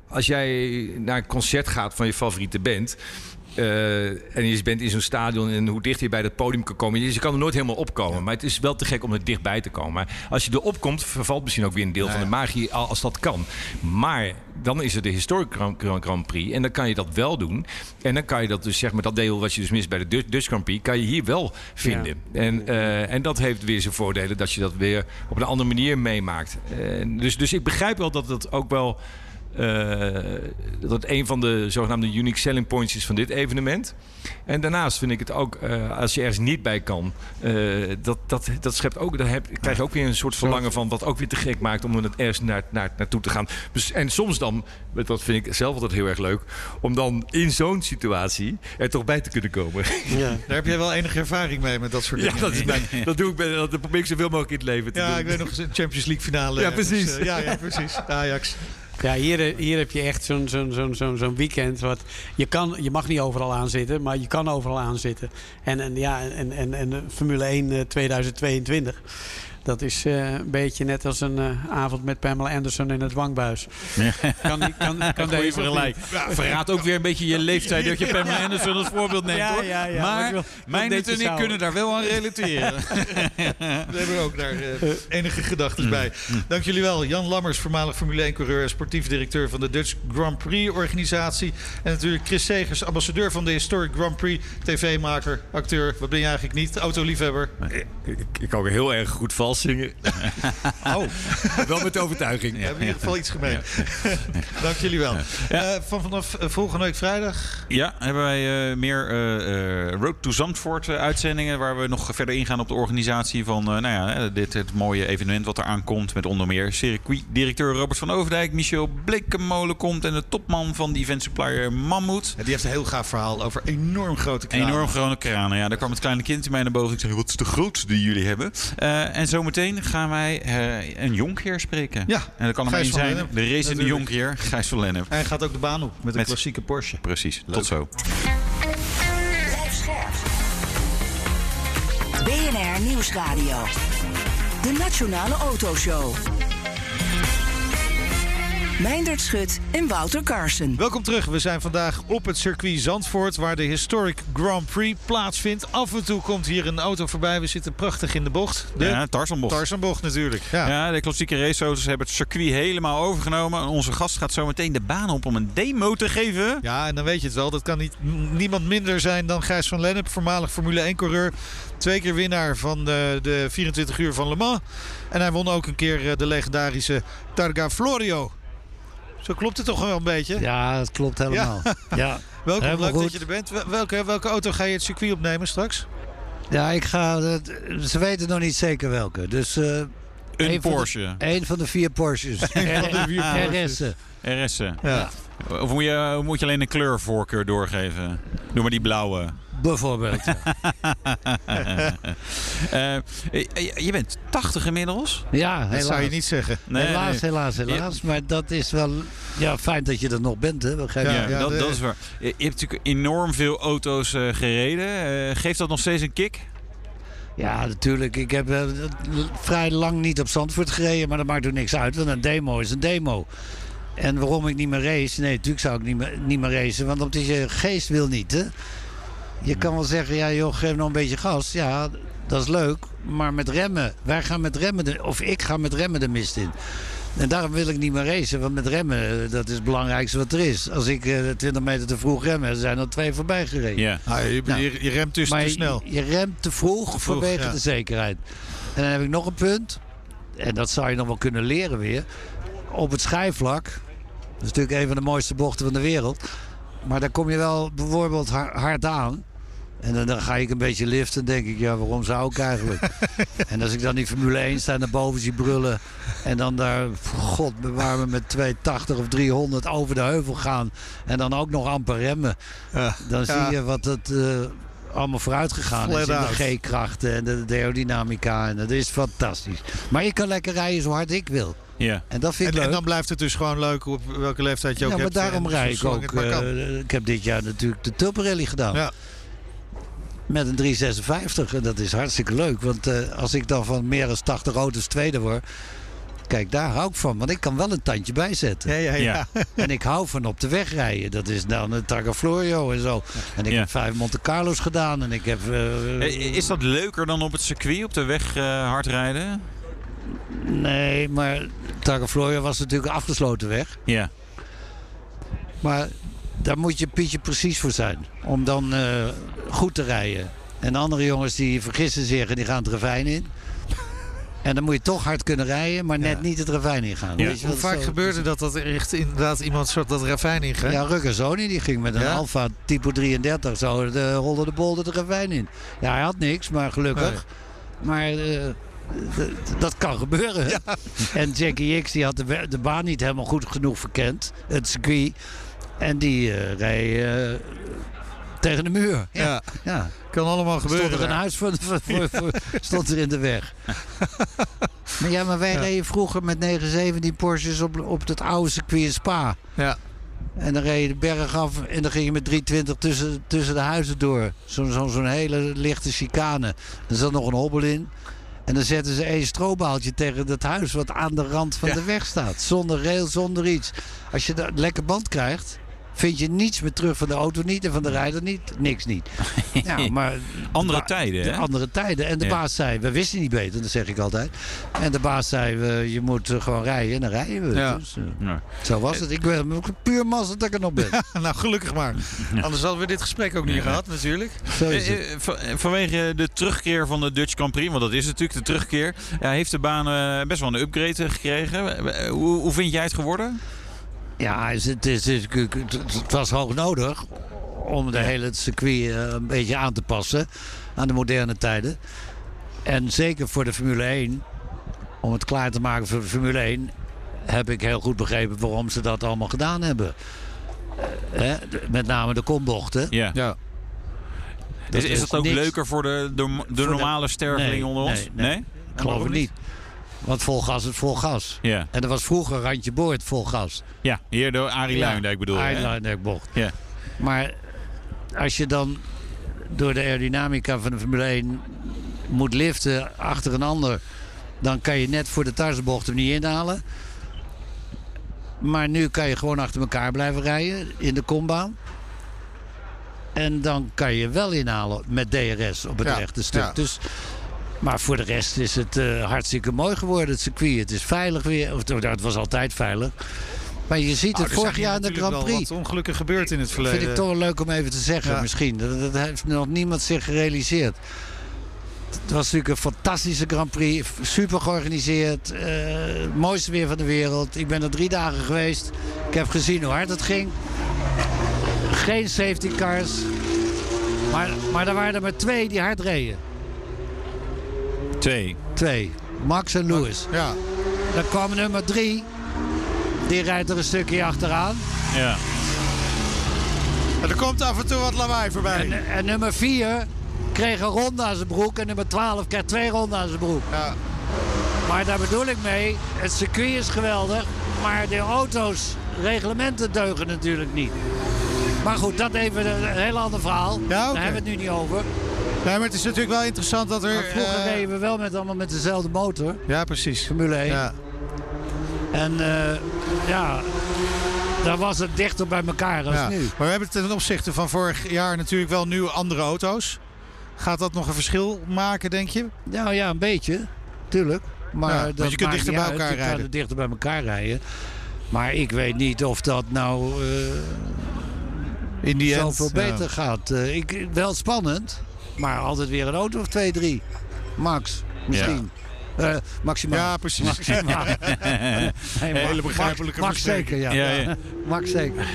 als jij naar een concert gaat van je favoriete band... eh, en je bent in zo'n stadion en hoe dicht je bij dat podium kan komen. Je kan er nooit helemaal opkomen. Maar het is wel te gek om er dichtbij te komen. Maar als je erop komt, vervalt misschien ook weer een deel van de magie al- als dat kan. Maar dan is er de Historic Grand, Prix. En dan kan je dat wel doen. En dan kan je dat dus, zeg maar, dat deel wat je dus mist bij de Dutch- Grand Prix, kan je hier wel vinden. En, eh, en dat heeft weer zijn voordelen dat je dat weer op een andere manier meemaakt. En dus, dus ik begrijp wel dat het ook wel. Eh, dat het een van de zogenaamde unique selling points is van dit evenement. En daarnaast vind ik het ook, eh, als je ergens niet bij kan, eh, dat, dat, dat schept ook, dan heb, krijg je ook weer een soort verlangen van wat ook weer te gek maakt om er ergens naar, naar, naartoe te gaan. Dus, en soms dan, dat vind ik zelf altijd heel erg leuk, om dan in zo'n situatie er toch bij te kunnen komen. Ja. Daar heb jij wel enige ervaring mee met dat soort Ja, dingen. dat, is mijn, dat doe ik, dat probeer ik zoveel mogelijk in het leven te Ja, doen. ik weet nog eens een Champions League finale. Ja, precies. ja, ja, precies. Ajax. Ja, hier, hier heb je echt zo'n zo'n zo'n zo'n zo'n weekend. Wat, je, kan, je mag niet overal aan zitten, maar je kan overal aan zitten. En, en, ja, en, en, en de Formule 1 eh, 2022. Dat is eh, een beetje net als een eh, avond met Pamela Anderson in het wangbuis. Kan, die- kan, kan Goeie deze vergelijk. Verraad ook weer een beetje je leeftijd dat je Pamela Anderson als voorbeeld neemt Ja, hoor. ja, ja, maar mijn wil en ik kunnen daar wel aan relateren. Daar hebben we ook daar eh, enige gedachten bij. Dank jullie wel. Jan Lammers, voormalig Formule 1-coureur... en sportief directeur van de Dutch Grand Prix-organisatie. En natuurlijk Chris Segers, ambassadeur van de Historic Grand Prix... tv-maker, acteur. Wat ben je eigenlijk niet? Autoliefhebber. Ik, ik ook heel erg goed vals zingen. Oh, wel met overtuiging. we hebben in ieder geval iets gemeen. Dank jullie wel. Eh, van vanaf eh, volgende week vrijdag... Ja, hebben wij eh, meer eh, eh, Road to Zandvoort uitzendingen... waar we nog verder ingaan op de organisatie van eh, nou ja, dit het mooie evenement wat eraan komt... met onder meer circuitdirecteur Robert van Overdijk... Michel Blikkemolen komt en de topman van de event supplier Mammoet. Ja, die heeft een heel gaaf verhaal over enorm grote kranen. Enorm grote kranen. Ja, daar kwam het kleine kind in mij naar boven. Ik zei, wat is de grootste die jullie hebben? Eh, en zometeen gaan wij eh, een jonkheer spreken. Ja, En dat kan er maar Gijs één van zijn. Lennep, De racende natuurlijk. jonkheer, Gijs van Lennep. Hij gaat ook de baan op met een Met- klassieke Porsche. Precies, tot zo. Blijf scherp. BNR Nieuwsradio. De Nationale Autoshow. Meindert Schut en Wouter Carson. Welkom terug. We zijn vandaag op het circuit Zandvoort, waar de Historic Grand Prix plaatsvindt. Af en toe komt hier een auto voorbij. We zitten prachtig in de bocht. De Ja, Tarzanbocht. Tarzanbocht natuurlijk. Ja. Ja, de klassieke raceauto's hebben het circuit helemaal overgenomen. En onze gast gaat zo meteen de baan op om een demo te geven. Ja, en dan weet je het wel. Dat kan niet, niemand minder zijn dan Gijs van Lennep, voormalig Formule 1-coureur. Twee keer winnaar van de, de 24 uur van Le Mans. En hij won ook een keer eh, de legendarische Targa Florio. Zo klopt het toch wel een beetje? Ja, dat klopt helemaal. Ja, Welkom, helemaal leuk goed. dat je er bent. Wel- Welke, welke auto ga je het circuit opnemen straks? ja ik ga. het- Ze weten nog niet zeker welke. Dus. eh Een één van de- Porsche. één van de vier Porsches. van de vier Porsches. RS'en. RS'en. Ja. Of moet je, moet je alleen een kleurvoorkeur doorgeven? Doe maar die blauwe. Bijvoorbeeld. Eh, je, je bent 80 inmiddels. Ja, Dat helaas. zou je niet zeggen. Nee, helaas, nee. helaas, helaas. Maar dat is wel ja, fijn dat je er nog bent. Hè? Begrijp? Ja, ja, dat, de- dat is waar. Je hebt natuurlijk enorm veel auto's eh, gereden. Eh, geeft dat nog steeds een kick? Ja, natuurlijk. Ik heb eh, vrij lang niet op Zandvoort gereden, maar dat maakt ook niks uit. Want een demo is een demo. En waarom ik niet meer race? Nee, natuurlijk zou ik niet meer, niet meer racen. Want omdat je geest wil niet, hè? Je kan wel zeggen, ja joh, geef nog een beetje gas. Ja, dat is leuk. Maar met remmen, wij gaan met remmen, de, of ik ga met remmen de mist in. En daarom wil ik niet meer racen, want met remmen, eh, dat is het belangrijkste wat er is. Als ik eh, 20 meter te vroeg rem, er zijn er twee voorbij gereden. Ja. Ah, je, Nou, je, je remt dus Maar te je- snel. Je, remt te vroeg, vroeg, vanwege ja. de zekerheid. En dan heb ik nog een punt. En dat zou je nog wel kunnen leren weer. Op het schijfvlak. Dat is natuurlijk een van de mooiste bochten van de wereld. Maar daar kom je wel bijvoorbeeld har- hard aan. En dan, dan ga ik een beetje liften. denk ik, ja, waarom zou ik eigenlijk? en als ik dan die Formule 1 sta naar boven zie brullen. En dan daar, god bewaar me, met 280 of 300 over de heuvel gaan. En dan ook nog amper remmen. Dan Ja. zie je wat het eh, allemaal vooruit gegaan is. In de G-krachten en de, aerodynamica. En dat is fantastisch. Maar ik kan lekker rijden zo hard ik wil. Ja. En dat vind ik En, dan blijft het dus gewoon leuk op welke leeftijd je ook ja, maar hebt. daarom en rijd ik ook. eh, ik heb dit jaar natuurlijk de Tulpenrally gedaan. Ja. Met een 356. En dat is hartstikke leuk. Want eh, als ik dan van meer dan 80 auto's tweede word. Kijk, daar hou ik van. Want ik kan wel een tandje bijzetten. Ja, ja, ja. en ik hou van op de weg rijden. Dat is dan een Targa Florio en zo. En ik Ja. heb vijf Monte Carlo's gedaan. En ik heb... eh, Eh, Is dat leuker dan op het circuit, op de weg eh, hard rijden? Nee, maar Targa Florio was natuurlijk een afgesloten weg. Ja. Maar daar moet je Pietje precies voor zijn. Om dan eh, goed te rijden. En andere jongens die vergissen zich en die gaan het ravijn in. En dan moet je toch hard kunnen rijden, maar net niet het ravijn ingaan. Weet je Hoe vaak zo- gebeurde dat dat er echt inderdaad iemand soort dat ravijn in gaat? Ja, Ruggersoni die ging met een Ja? Alfa Typo 33. Zo de, rolde de bol de ravijn in. Ja, hij had niks, maar gelukkig. Maar eh, dat kan gebeuren. En Jackie X die had de, de baan niet helemaal goed genoeg verkend. Het circuit. En die eh reed eh, tegen de muur. Ja. Ja. ja. Kan allemaal gebeuren. Stond er een huis voor, voor, voor- voor- stond er in de weg. maar ja, maar wij Ja. reden vroeger met 917 Porsches op, op het oude circuit Spa. Ja. En dan reed je de berg af en dan ging je met 320 tussen, tussen de huizen door. Zo'n zo, zo'n hele lichte chicane. Er zat nog een hobbel in. En dan zetten ze één strobaaltje tegen dat huis wat aan de rand van Ja. de weg staat. Zonder rail, zonder iets. Als je een lekker band krijgt, vind je niets meer terug van de auto niet en van de rijder niet. Niks niet. Ja, maar Andere tijden, de hè? andere tijden. En de Ja. baas zei, we wisten niet beter, dat zeg ik altijd. En de baas zei, we- je moet eh, gewoon rijden en dan rijden we. Ja. Dus, eh, Ja. zo was het. Ik ben puur massa dat ik er nog ben. nou, gelukkig maar. Anders hadden we dit gesprek ook niet gehad, natuurlijk. Zo is Eh, Vanwege de terugkeer van de Dutch Grand Prix, want dat is natuurlijk de terugkeer, ja, heeft de baan best wel een upgrade gekregen. Hoe, hoe vind jij het geworden? Ja, het, is- het, was hoog nodig om de hele circuit eh, een beetje aan te passen aan de moderne tijden. En zeker voor de Formule 1, om het klaar te maken voor de Formule 1, heb ik heel goed begrepen waarom ze dat allemaal gedaan hebben. Eh, hè, met name de kombochten. Ja. Ja. Dat is, is dat ook niks leuker voor de, de, normale sterveling Nee, onder ons? nee, nee. Geloof ik niet. Want vol gas is vol gas. Ja. En er was vroeger randje boord vol gas. Ja, hier door Arie Ja, Luijendijk bedoel je? Arie Luijendijk bocht. Ja. Maar als je dan door de aerodynamica van de Formule 1 moet liften achter een ander, dan kan je net voor de tarsenbocht hem niet inhalen. Maar nu kan je gewoon achter elkaar blijven rijden in de kombaan. En dan kan je wel inhalen met DRS op het Ja, rechte stuk. ja. Dus, maar voor de rest is het eh, hartstikke mooi geworden, het circuit. Het is veilig weer. Of, nou, het was altijd veilig. Maar je ziet Nou, het er vorig jaar in de Grand Prix. wat ongelukken gebeurd in het verleden. Vind ik toch wel leuk om even te zeggen, Ja. misschien. Dat, dat heeft nog niemand zich gerealiseerd. Het was natuurlijk een fantastische Grand Prix. Super georganiseerd. eh, het mooiste weer van de wereld. Ik ben er drie dagen geweest. Ik heb gezien hoe hard het ging. Geen safety cars. Maar, maar er waren er maar twee die hard reden. Twee. Twee. Max en Lewis. Ja. Dan kwam nummer drie. Die rijdt er een stukje achteraan. Ja. En er komt af en toe wat lawaai voorbij. En, en nummer 4 kreeg een ronde aan zijn broek. En nummer 12 kreeg twee ronden aan zijn broek. Ja. Maar daar bedoel ik mee, het circuit is geweldig. Maar de auto's, reglementen deugen natuurlijk niet. Maar goed, dat even een heel ander verhaal. Daar hebben we het nu niet over. Maar het is natuurlijk wel interessant dat er... Maar vroeger reden we wel met, allemaal met dezelfde motor. Ja, precies. Formule 1. Ja. En eh, ja, daar was het dichter bij elkaar dan Ja. nu. Maar we hebben ten opzichte van vorig jaar natuurlijk wel nu andere auto's. Gaat dat nog een verschil maken, denk je? Nou ja, een beetje. Tuurlijk. Maar Ja, dat je kunt dichter bij uit. elkaar Je kan rijden. er dichter bij elkaar rijden. Maar ik weet niet of dat nou eh, In die end, zoveel ja. beter gaat. Ik, wel spannend. Maar altijd weer een auto of twee, drie. Max, misschien. Eh, maximaal. Ja, precies. Maximaal. Nee, Hele Max- begrijpelijke Max, Max zeker, ja. Ja, ja. Max zeker.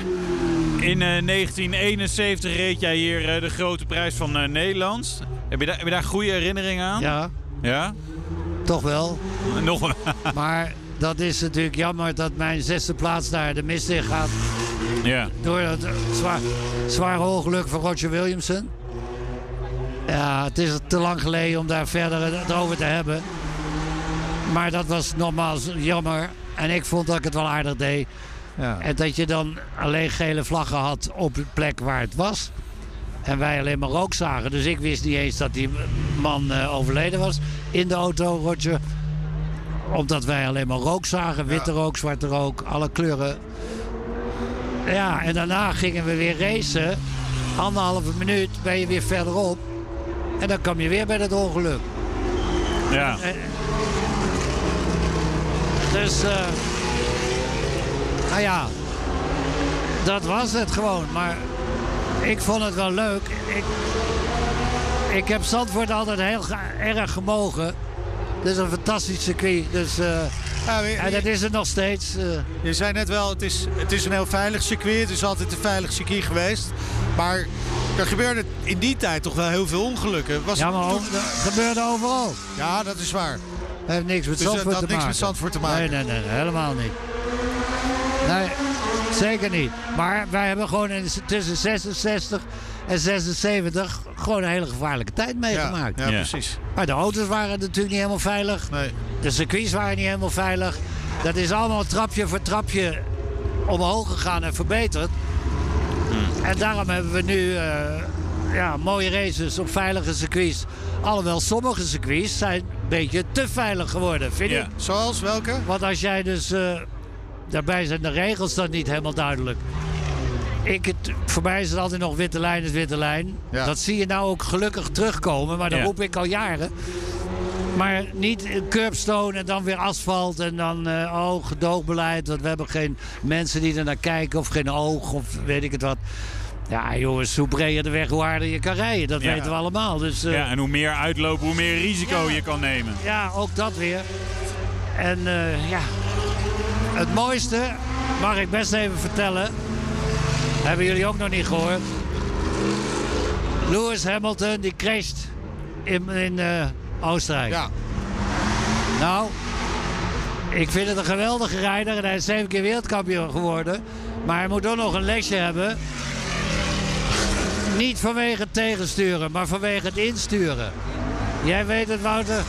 In eh, 1971 reed jij hier eh, de grote prijs van eh, Nederland. Heb je, daar, heb je daar goede herinneringen aan? Ja, Ja? toch wel. Nog een... Maar dat is natuurlijk jammer dat mijn zesde plaats daar de mist in gaat. ja. Door het zwaar, zware ongeluk van Roger Williamson. Ja, het is te lang geleden om daar verder het over te hebben. Maar dat was nogmaals jammer. En ik vond dat ik het wel aardig deed. Ja. En dat je dan alleen gele vlaggen had op de plek waar het was. En wij alleen maar rook zagen. Dus ik wist niet eens dat die man eh, overleden was in de auto, Roger. Omdat wij alleen maar rook zagen. Witte rook, zwarte rook, alle kleuren. Ja, en daarna gingen we weer racen. Anderhalve minuut ben je weer verderop. En dan kom je weer bij dat ongeluk. Ja. Eh, Dus, eh nou ja, dat was het gewoon. Maar ik vond het wel leuk. Ik, ik heb Zandvoort altijd heel erg gemogen. Het is een fantastisch circuit. Dus, eh, Ja, je- en dat is het nog steeds. eh. Je zei net wel, het is, het is een heel veilig circuit. Het is altijd een veilig circuit geweest. Maar er gebeurde in die tijd toch wel heel veel ongelukken. Was ja, het maar toen- dat gebeurde overal. Ja, dat is waar. Het heeft niks met Dus, Zandvoort dat te niks maken. met Zandvoort te maken. Nee, nee, nee, nee, helemaal niet. Nee, zeker niet. Maar wij hebben gewoon in, tussen 66 en 76 gewoon een hele gevaarlijke tijd meegemaakt. Ja, precies. Maar de auto's waren natuurlijk niet helemaal veilig. Nee. De circuits waren niet helemaal veilig. Dat is allemaal trapje voor trapje omhoog gegaan en verbeterd. Hmm. En daarom hebben we nu eh, ja, mooie races op veilige circuits. Alhoewel sommige circuits zijn een beetje te veilig geworden, vind Ja. ik. Zoals welke? Want als jij dus... eh, daarbij zijn de regels dan niet helemaal duidelijk. Ik, het, voor mij is het altijd nog witte lijn is witte lijn. Ja. Dat zie je nou ook gelukkig terugkomen. Maar dat Ja. roep ik al jaren. Maar niet curbstone en dan weer asfalt. En dan, eh oh, gedoogbeleid. Want we hebben geen mensen die er naar kijken. Of geen oog, of weet ik het wat. Ja, jongens, hoe breder de weg, hoe harder je kan rijden. Dat Ja. weten we allemaal. Dus, eh, ja, en hoe meer uitlopen, hoe meer risico je kan nemen. ja, ook dat weer. En eh, ja, het mooiste mag ik best even vertellen. Hebben jullie ook nog niet gehoord. Lewis Hamilton die crasht in, in Oostenrijk. Ja. Nou, ik vind het een geweldige rijder en hij is zeven keer wereldkampioen geworden. Maar hij moet ook nog een lesje hebben. Niet vanwege het tegensturen, maar vanwege het insturen. Jij weet het, Wouter.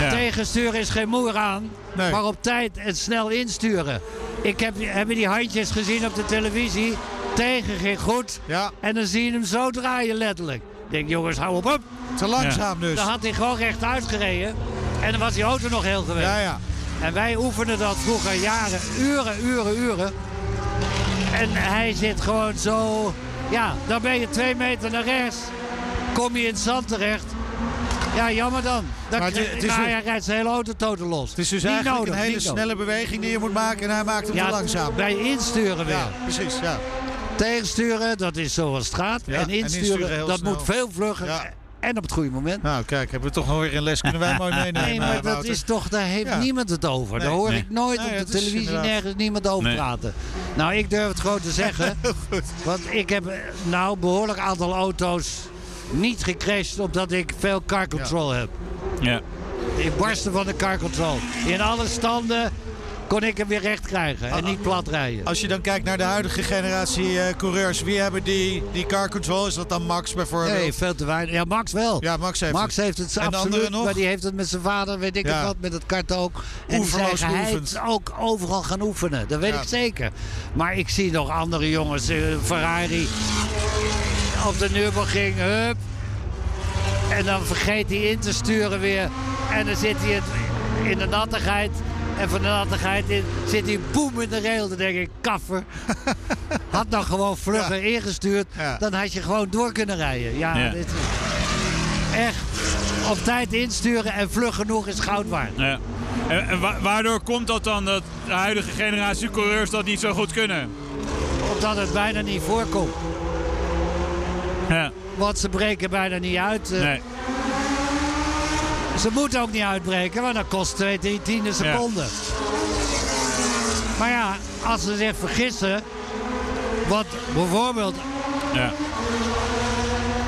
Ja. Tegensturen is geen moer aan, Nee. maar op tijd en snel insturen. Ik heb, heb je die handjes gezien op de televisie? Tegen ging goed. Ja. En dan zie je hem zo draaien letterlijk. Ik denk, jongens, hou op. op. Te langzaam dus. Dan had hij gewoon rechtuit gereden. En dan was die auto nog heel geweest. Ja, ja. En wij oefenden dat vroeger jaren, uren, uren, uren. En hij zit gewoon zo... Ja, dan ben je twee meter naar rechts. Kom je in het zand terecht. Ja, jammer dan. dan Maar het is- nou, dus- hij rijdt zijn hele auto totaal los. Het is dus Niet eigenlijk nodig, een hele nodig. snelle beweging die je moet maken. En hij maakt hem Ja, te langzaam. bij insturen weer. Ja, precies. Ja. Tegensturen, dat is zoals het gaat. Ja, en en insturen, dat snel. moet veel vlugger. Ja. En op het goede moment. Nou, kijk, hebben we toch nog weer een les. Kunnen wij mooi meenemen. Nee, maar eh, dat Wouter? is toch, daar heeft Ja. niemand het over. Nee. daar hoor Nee. ik nooit Nee, op de televisie inderdaad- nergens niemand over praten. Nou, ik durf het gewoon te zeggen. want ik heb eh, nou behoorlijk aantal auto's niet gecrashed omdat ik veel car control heb. Ja. Ik barstte van de car control. In alle standen kon ik hem weer recht krijgen Ah, en niet plat rijden. Als je dan kijkt naar de huidige generatie eh, coureurs, wie hebben die, die car control? Is dat dan Max bijvoorbeeld? Nee, veel te weinig. Ja, Max wel. Ja, Max heeft Max het. heeft het En absoluut, nog? maar die heeft het met zijn vader, weet ik Ja. het wat, met het kart ook. En die Oeverloos zeggen, hij is ook overal gaan oefenen. Dat weet Ja. ik zeker. Maar ik zie nog andere jongens, eh, Ferrari op de Nürburgring, hup. En dan vergeet hij in te sturen weer. En dan zit hij het in de nattigheid. En van de nattigheid in, zit hij boem in de rail. Dan denk ik, kaffer. Had dan gewoon vlugger ingestuurd. Ja. Dan had je gewoon door kunnen rijden. Ja, Ja. dit, echt. Op tijd insturen en vlug genoeg is goud waard. Ja. En, en wa- waardoor komt dat dan dat de huidige generatie coureurs dat niet zo goed kunnen? Omdat het bijna niet voorkomt. Ja. Want ze breken bijna niet uit. Eh, Nee. Ze moeten ook niet uitbreken, want dat kost 2, 3 tiende seconden. Maar ja, als ze zich vergissen, Wat bijvoorbeeld Ja.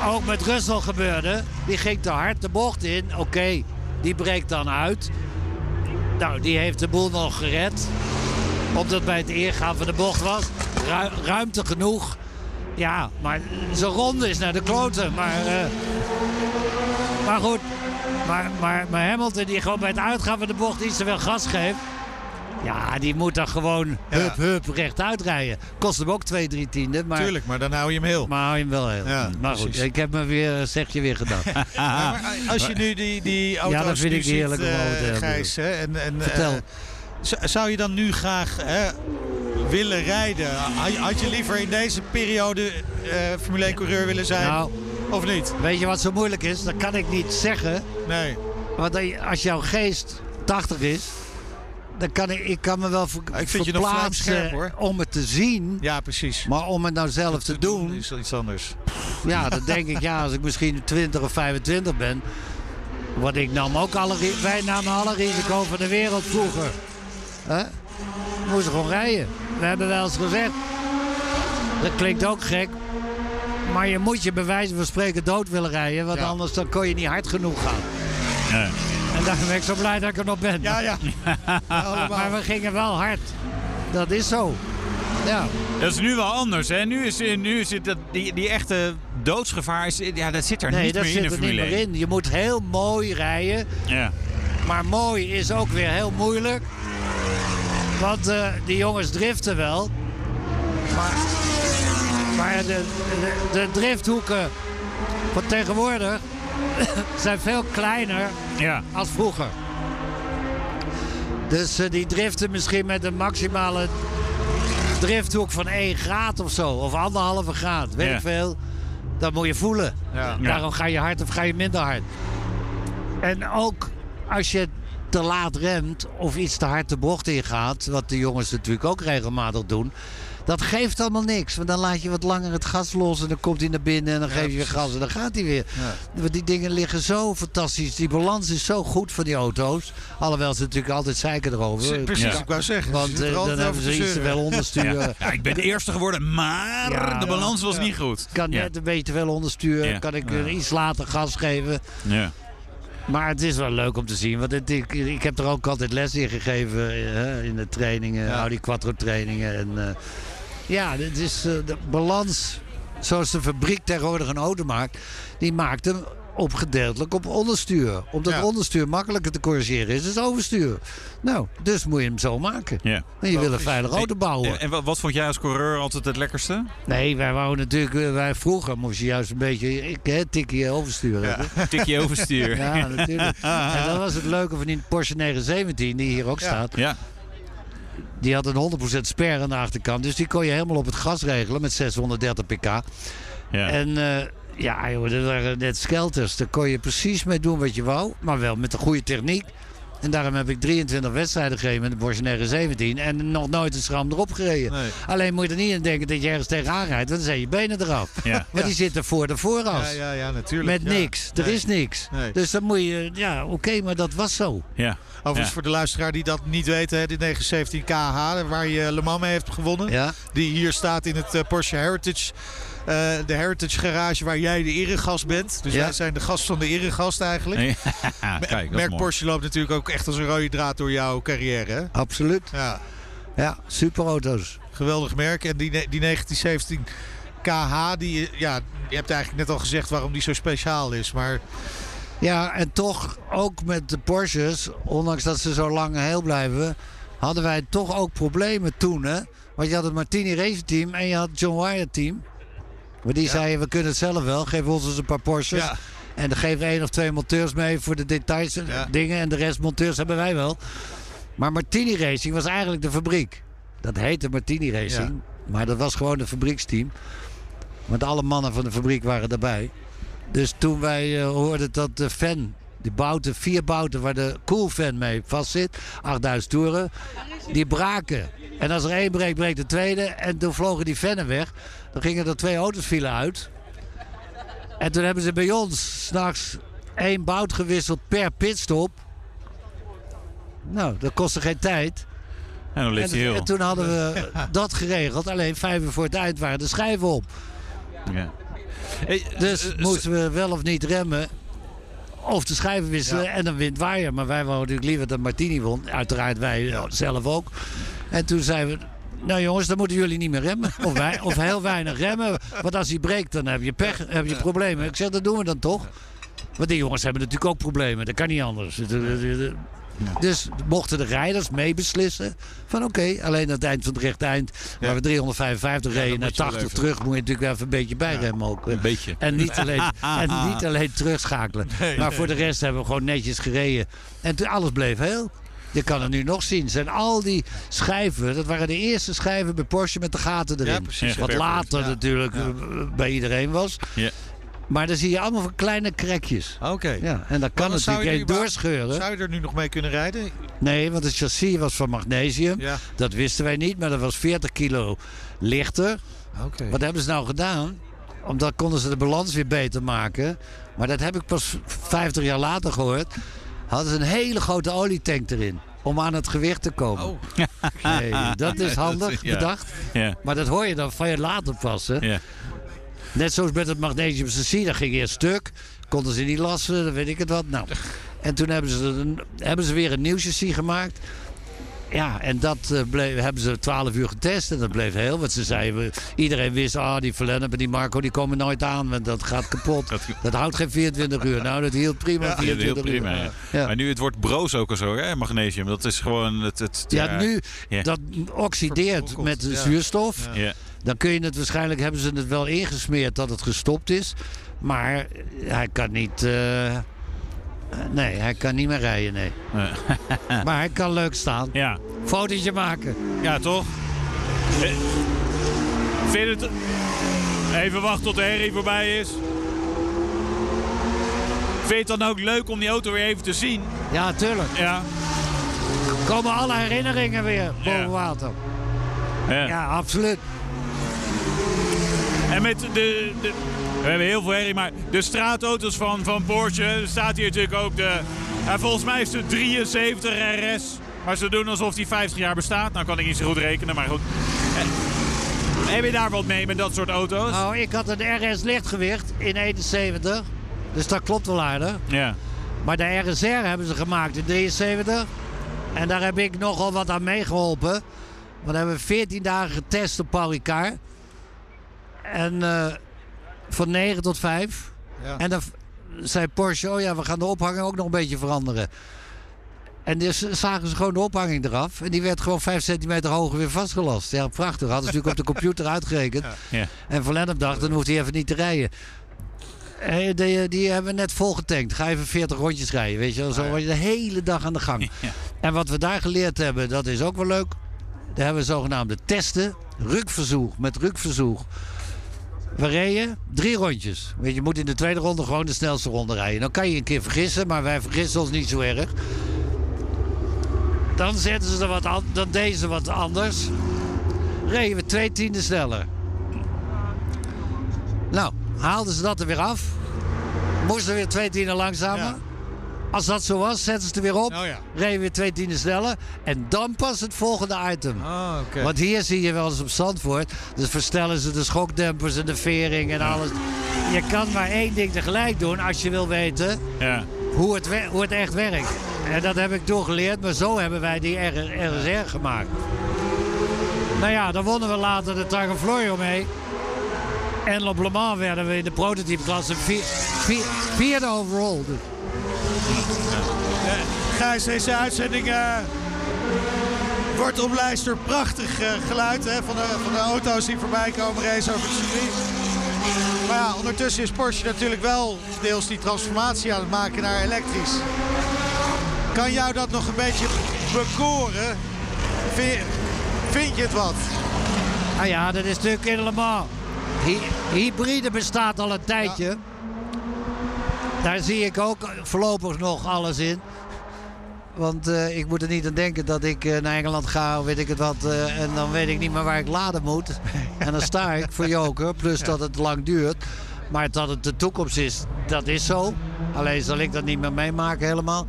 ook met Russell gebeurde. Die ging te hard de bocht in. Oké, die breekt dan uit. Nou, die heeft de boel nog gered. Omdat bij het ingaan van de bocht was. Ru- ruimte genoeg. Ja, maar zijn ronde is naar de kloten. Maar, eh, maar goed. Maar, maar, maar Hamilton die gewoon bij het uitgaan van de bocht iets te veel gas geeft. Ja, die moet dan gewoon hup, hup, rechtuit rijden. Kost hem ook twee, drie tienden. Maar, Tuurlijk, maar dan hou je hem heel. maar hou je hem wel heel. Ja, maar goed, precies. ik heb me weer, zeg je weer gedaan. Ja, maar als je nu die, die auto's Ja, dat vind ik ziet, heerlijk om eh. Gijs, hè, en, en, Vertel. eh, zou je dan nu graag hè, willen rijden? Had je, liever in deze periode eh, Formule 1-coureur willen zijn? Nou, of niet? Weet je wat zo moeilijk is? Dat kan ik niet zeggen. Nee. Want als jouw geest 80 is, dan kan ik, ik kan me wel ver, Ik vind je nog vlijmscherp, hoor. om het te zien. Ja, precies. Maar om het nou zelf te doen, is iets anders. ja, dan denk ik, ja, als ik misschien 20 of 25 ben. Want ik nam ook alle, wij namen alle risico van de wereld vroeger. Hè? We moesten gewoon rijden. We hebben wel eens gezegd, dat klinkt ook gek. Maar je moet je bij wijze van spreken dood willen rijden. Want anders dan kon je niet hard genoeg gaan. En daarom ben ik zo blij dat ik er nog ben. Ja, ja. maar we gingen wel hard. Dat is zo. Ja. Dat is nu wel anders, hè? Nu is, nu zit dat, die, die echte doodsgevaar, is, ja, dat zit er Nee, niet dat meer in zit de er niet meer 1. in. Je moet heel mooi rijden. Ja. Maar mooi is ook weer heel moeilijk. Want eh, die jongens driften wel. Maar, maar de, de, de drifthoeken van tegenwoordig zijn veel kleiner Ja. als vroeger. Dus eh, die driften misschien met een maximale drifthoek van 1 graad of zo. Of anderhalve graad, weet Ja. ik veel. Dat moet je voelen. Ja. Daarom ga je hard of ga je minder hard. En ook als je te laat remt of iets te hard de bocht ingaat, wat de jongens natuurlijk ook regelmatig doen. Dat geeft allemaal niks. Want dan laat je wat langer het gas los en dan komt hij naar binnen en dan geef je weer gas en dan gaat hij weer. Want die dingen liggen zo fantastisch. Die balans is zo goed van die auto's. Alhoewel ze natuurlijk altijd zeiken erover. Precies, Ja. ik wou zeggen. ze Want eh, dan hebben ze iets te veel onderstuur. Ja. Ja, ik ben de eerste geworden, maar Ja. de balans was niet goed. Kan Ja. net een beetje te veel onderstuur. Ja. Kan ik iets later gas geven. Ja. Maar het is wel leuk om te zien. Want het, ik, ik heb er ook altijd les in gegeven. eh, in de trainingen, Audi Quattro trainingen. En, eh, ja, het is eh, de balans zoals de fabriek tegenwoordig een auto maakt. Die maakt hem op gedeeltelijk op onderstuur. Omdat Ja. onderstuur makkelijker te corrigeren is dan overstuur. Nou, dus moet je hem zo maken. Ja. En je wil een veilige auto bouwen. En, en wat, wat vond jij als coureur altijd het lekkerste? Nee, wij wouden natuurlijk, eh, wij vroeger moest je juist een beetje, ik hè, tikje oversturen. hebben. Tikje overstuur. Ja, natuurlijk. En dat was het leuke van die Porsche 917, die hier ook staat. Ja. Die had een 100% sper aan de achterkant. Dus die kon je helemaal op het gas regelen met 630 pk. Ja. En eh, ja, joh, dat waren net skelters. Daar kon je precies mee doen wat je wou. Maar wel met een goede techniek. En daarom heb ik 23 wedstrijden gegeven met de Porsche 917. En nog nooit een schram erop gereden. Nee. Alleen moet je er niet in denken dat je ergens tegenaan rijdt. Want dan zijn je benen eraf. Ja. Want die zitten voor de vooras. Ja, ja, ja, natuurlijk. Met ja. niks. Er Nee. is niks. Nee. Dus dan moet je... Ja, oké, maar dat was zo. Ja. Overigens Ja. voor de luisteraar die dat niet weten, hè, de 917 KH, waar je Le Mans mee heeft gewonnen. Ja. Die hier staat in het eh, Porsche Heritage. Eh, de Heritage Garage waar jij de eregast bent. Dus Ja. wij zijn de gast van de eregast eigenlijk. Kijk, Merk. Porsche loopt natuurlijk ook echt als een rode draad door jouw carrière. Hè? Absoluut. Ja, Ja, superauto's. geweldig merk. En die, die 1917 KH, die, eh, ja, je hebt eigenlijk net al gezegd waarom die zo speciaal is. Maar Ja, en toch ook met de Porsches, ondanks dat ze zo lang heel blijven, hadden wij toch ook problemen toen. Hè? Want je had het Martini Race Team en je had John Wyatt Team. Maar die zeiden, we kunnen het zelf wel, geef ons eens een paar Porsches. Ja. En dan geven één of twee monteurs mee voor de details en Ja. dingen. En de rest monteurs hebben wij wel. Maar Martini Racing was eigenlijk de fabriek. Dat heette Martini Racing. Maar dat was gewoon een fabrieksteam. Want alle mannen van de fabriek waren daarbij. Dus toen wij eh, hoorden dat de fan, de bouten, vier bouten waar de cool fan mee vast zit, 8000 toeren, die braken. En als er één breekt, breekt de tweede. En toen vlogen die fannen weg. Dan gingen er twee auto's vielen uit. En toen hebben ze bij ons s'nachts één bout gewisseld per pitstop. Nou, dat kostte geen tijd. En dan ligt hij heel. en toen hadden we dat geregeld. Alleen vijf uur voor het eind waren de schijven op. Ja. Dus moesten we wel of niet remmen. Of de schijven wisselen en dan wint Waaier. Maar wij wouden natuurlijk liever dat Martini won. Uiteraard wij zelf ook. En toen zeiden we... Nou jongens, dan moeten jullie niet meer remmen. Of, wij, of heel weinig remmen. Want als hij breekt, dan heb je pech, heb je problemen. Ik zeg, dat doen we dan toch. Want die jongens hebben natuurlijk ook problemen. Dat kan niet anders. Dus mochten de rijders meebeslissen van oké, alleen aan het eind van het rechte eind, waar we 355 reden naar 80 terug, moet je natuurlijk even een beetje bijremmen ook. Een beetje. En niet alleen, en niet alleen terugschakelen. Nee, maar nee. voor de rest hebben we gewoon netjes gereden. En toen- alles bleef heel. Je kan het nu nog zien. Zijn al die schijven, dat waren de eerste schijven bij Porsche met de gaten erin. Ja, precies. Wat later Ja. natuurlijk eh, bij iedereen was. Ja. Maar dan zie je allemaal van kleine krekjes. Oké. Ja, en dat kan natuurlijk je één er doorscheuren. Zou je er nu nog mee kunnen rijden? Nee, want het chassis was van magnesium. Ja. Dat wisten wij niet, maar dat was 40 kilo lichter. Oké. Wat hebben ze nou gedaan? Omdat konden ze de balans weer beter maken. Maar dat heb ik pas 50 jaar later gehoord. Hadden ze een hele grote olietank erin. Om aan het gewicht te komen. Oh. Nee, dat is handig Ja. bedacht. Ja. Maar dat hoor je dan van je later pas. Hè? Ja. Net zoals met het magnesium dat ging eerst stuk. Konden ze niet lassen, dan weet ik het wat. Nou. En toen hebben ze, een, hebben ze weer een nieuw chassis gemaakt. Ja, en dat eh, bleef, hebben ze 12 uur getest en dat bleef heel. Want ze zeiden, iedereen wist, ah, die Verlennep en die Marco die komen nooit aan, want dat gaat kapot. Dat, houdt geen 24 uur. Nou, dat hield prima Ja, 24 heel prima. uur. Ja. Ja. Maar nu het wordt broos ook al zo, hè, magnesium. Dat is gewoon het. het Ja, nu ja. dat oxideert met de ja. zuurstof. Ja. Dan kun je het waarschijnlijk hebben ze het wel ingesmeerd dat het gestopt is. Maar hij kan niet. eh, nee, hij kan niet meer rijden, nee. maar hij kan leuk staan. Ja. Fotootje maken. Ja, toch? Eh, Vind het... Even wachten tot de herrie voorbij is. Vind je het dan ook leuk om die auto weer even te zien? Ja, tuurlijk. Ja. Komen alle herinneringen weer boven Ja. water. Ja. Ja, absoluut. En met de, de... We hebben heel veel herrie, maar de straatauto's van, van Porsche. Er staat hier natuurlijk ook de... Ja, volgens mij is de 73 RS. Maar ze doen alsof die 50 jaar bestaat. Nou kan ik niet zo goed rekenen, maar goed. Eh, Heb je daar wat mee met dat soort auto's? Nou, ik had een RS lichtgewicht in 71. Dus dat klopt wel aardig. Ja. Maar de RSR hebben ze gemaakt in 73. En daar heb ik nogal wat aan meegeholpen. Want we hebben 14 dagen getest op Paul Ricard. En eh, van 9 tot 5. Ja. En dan zei Porsche, oh ja, we gaan de ophanging ook nog een beetje veranderen. En dus zagen ze gewoon de ophanging eraf. En die werd gewoon 5 centimeter hoger weer vastgelast. Ja, prachtig. Hadden ze natuurlijk op de computer uitgerekend. Ja. En Van Lennep dacht, dan hoeft hij even niet te rijden. Die, die hebben we net vol getankt. Ga even 40 rondjes rijden. Weet je wel. Zo was je de hele dag aan de gang. En wat we daar geleerd hebben, dat is ook wel leuk. Daar hebben we zogenaamde testen. Rukverzoek met rukverzoek. We reden drie rondjes. Weet je, moet in de tweede ronde gewoon de snelste ronde rijden. Dan kan je een keer vergissen, maar wij vergissen ons niet zo erg. Dan zetten ze er wat dan deden ze wat anders. Reden we twee tienden sneller. Nou, haalden ze dat er weer af. Moesten weer twee tienden langzamer. Als dat zo was, zetten ze het er weer op. Oh ja. Reden weer twee tienden sneller. En dan pas het volgende item. Oké. Want hier zie je wel eens op Zandvoort. Dus verstellen ze de schokdempers en de vering en alles. Je kan maar één ding tegelijk doen als je wil weten Ja. hoe het, hoe het echt werkt. En dat heb ik toen geleerd, maar zo hebben wij die RSR gemaakt. Nou ja, dan wonnen we later de Targa Florio mee. En op Le Mans werden we in de prototypeklasse vier, vier, vierde overall. Gijs, deze uitzending eh, wordt omlijst door prachtig eh, geluid hè, van, de, van de auto's die voorbij komen racen over het circuit. Maar ja, ondertussen is Porsche natuurlijk wel deels die transformatie aan het maken naar elektrisch. Kan jou dat nog een beetje bekoren? Vind, vind je het wat? Nou ja, dat is natuurlijk in Le Mans. Hy- hybride bestaat al een tijdje. Daar zie ik ook voorlopig nog alles in. Want eh, ik moet er niet aan denken dat ik eh, naar Engeland ga, weet ik het wat. eh, en dan weet ik niet meer waar ik laden moet. en dan sta ik voor Joker. Plus dat het lang duurt. Maar dat het de toekomst is, dat is zo. Alleen zal ik dat niet meer meemaken helemaal.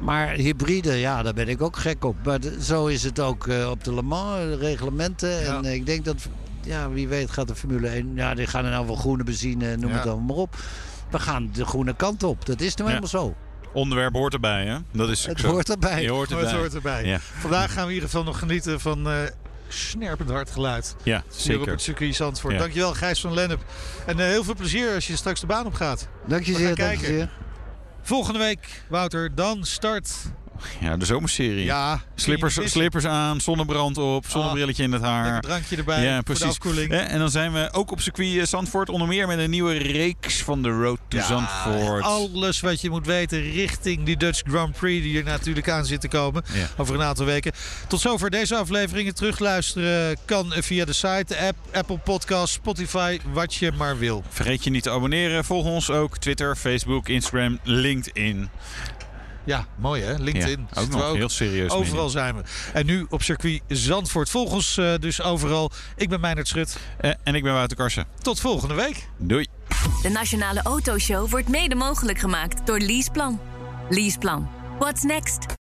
Maar hybride, ja, daar ben ik ook gek op. Maar zo is het ook op de Le Mans, de reglementen. En ik denk dat, ja, wie weet gaat de Formule 1... Ja, die gaan er nou wel groene benzine, noem Ja. het allemaal maar op. We gaan de groene kant op. Dat is nou Ja. helemaal zo. Onderwerp hoort erbij, hè? Dat is Het zo. hoort erbij. Je hoort erbij. Het hoort erbij. Ja, Vandaag gaan we in ieder geval nog genieten van eh snerpend hard geluid. ja Hier op zeker. het circuit Zandvoort. Ja. Dankjewel Gijs van Lennep. En eh, heel veel plezier als je straks de baan op gaat. Dank je zeer. Volgende week, Wouter, dan start. Ja, de zomerserie. Ja, Slippers, slippers aan, zonnebrand op, zonnebrilletje in het haar. Lekker drankje erbij Ja, precies. Ja, en dan zijn we ook op circuit eh, Zandvoort. Onder meer met een nieuwe reeks van de Road to Zandvoort. Alles wat je moet weten richting die Dutch Grand Prix die er natuurlijk aan zit te komen. Ja. Over een aantal weken. Tot zover deze afleveringen. Terugluisteren kan via de site, de app, Apple Podcast, Spotify, wat je maar wil. Vergeet je niet te abonneren. Volg ons ook Twitter, Facebook, Instagram, LinkedIn. Ja, mooi hè? LinkedIn. Ja, ook nog heel serieus Overal zijn we. En nu op circuit Zandvoort. Volg ons eh, dus overal. Ik ben Meijnerd Schut. Eh, en ik ben Wouter Karsen. Tot volgende week. Doei. De Nationale Autoshow wordt mede mogelijk gemaakt door Leaseplan. Leaseplan. What's next?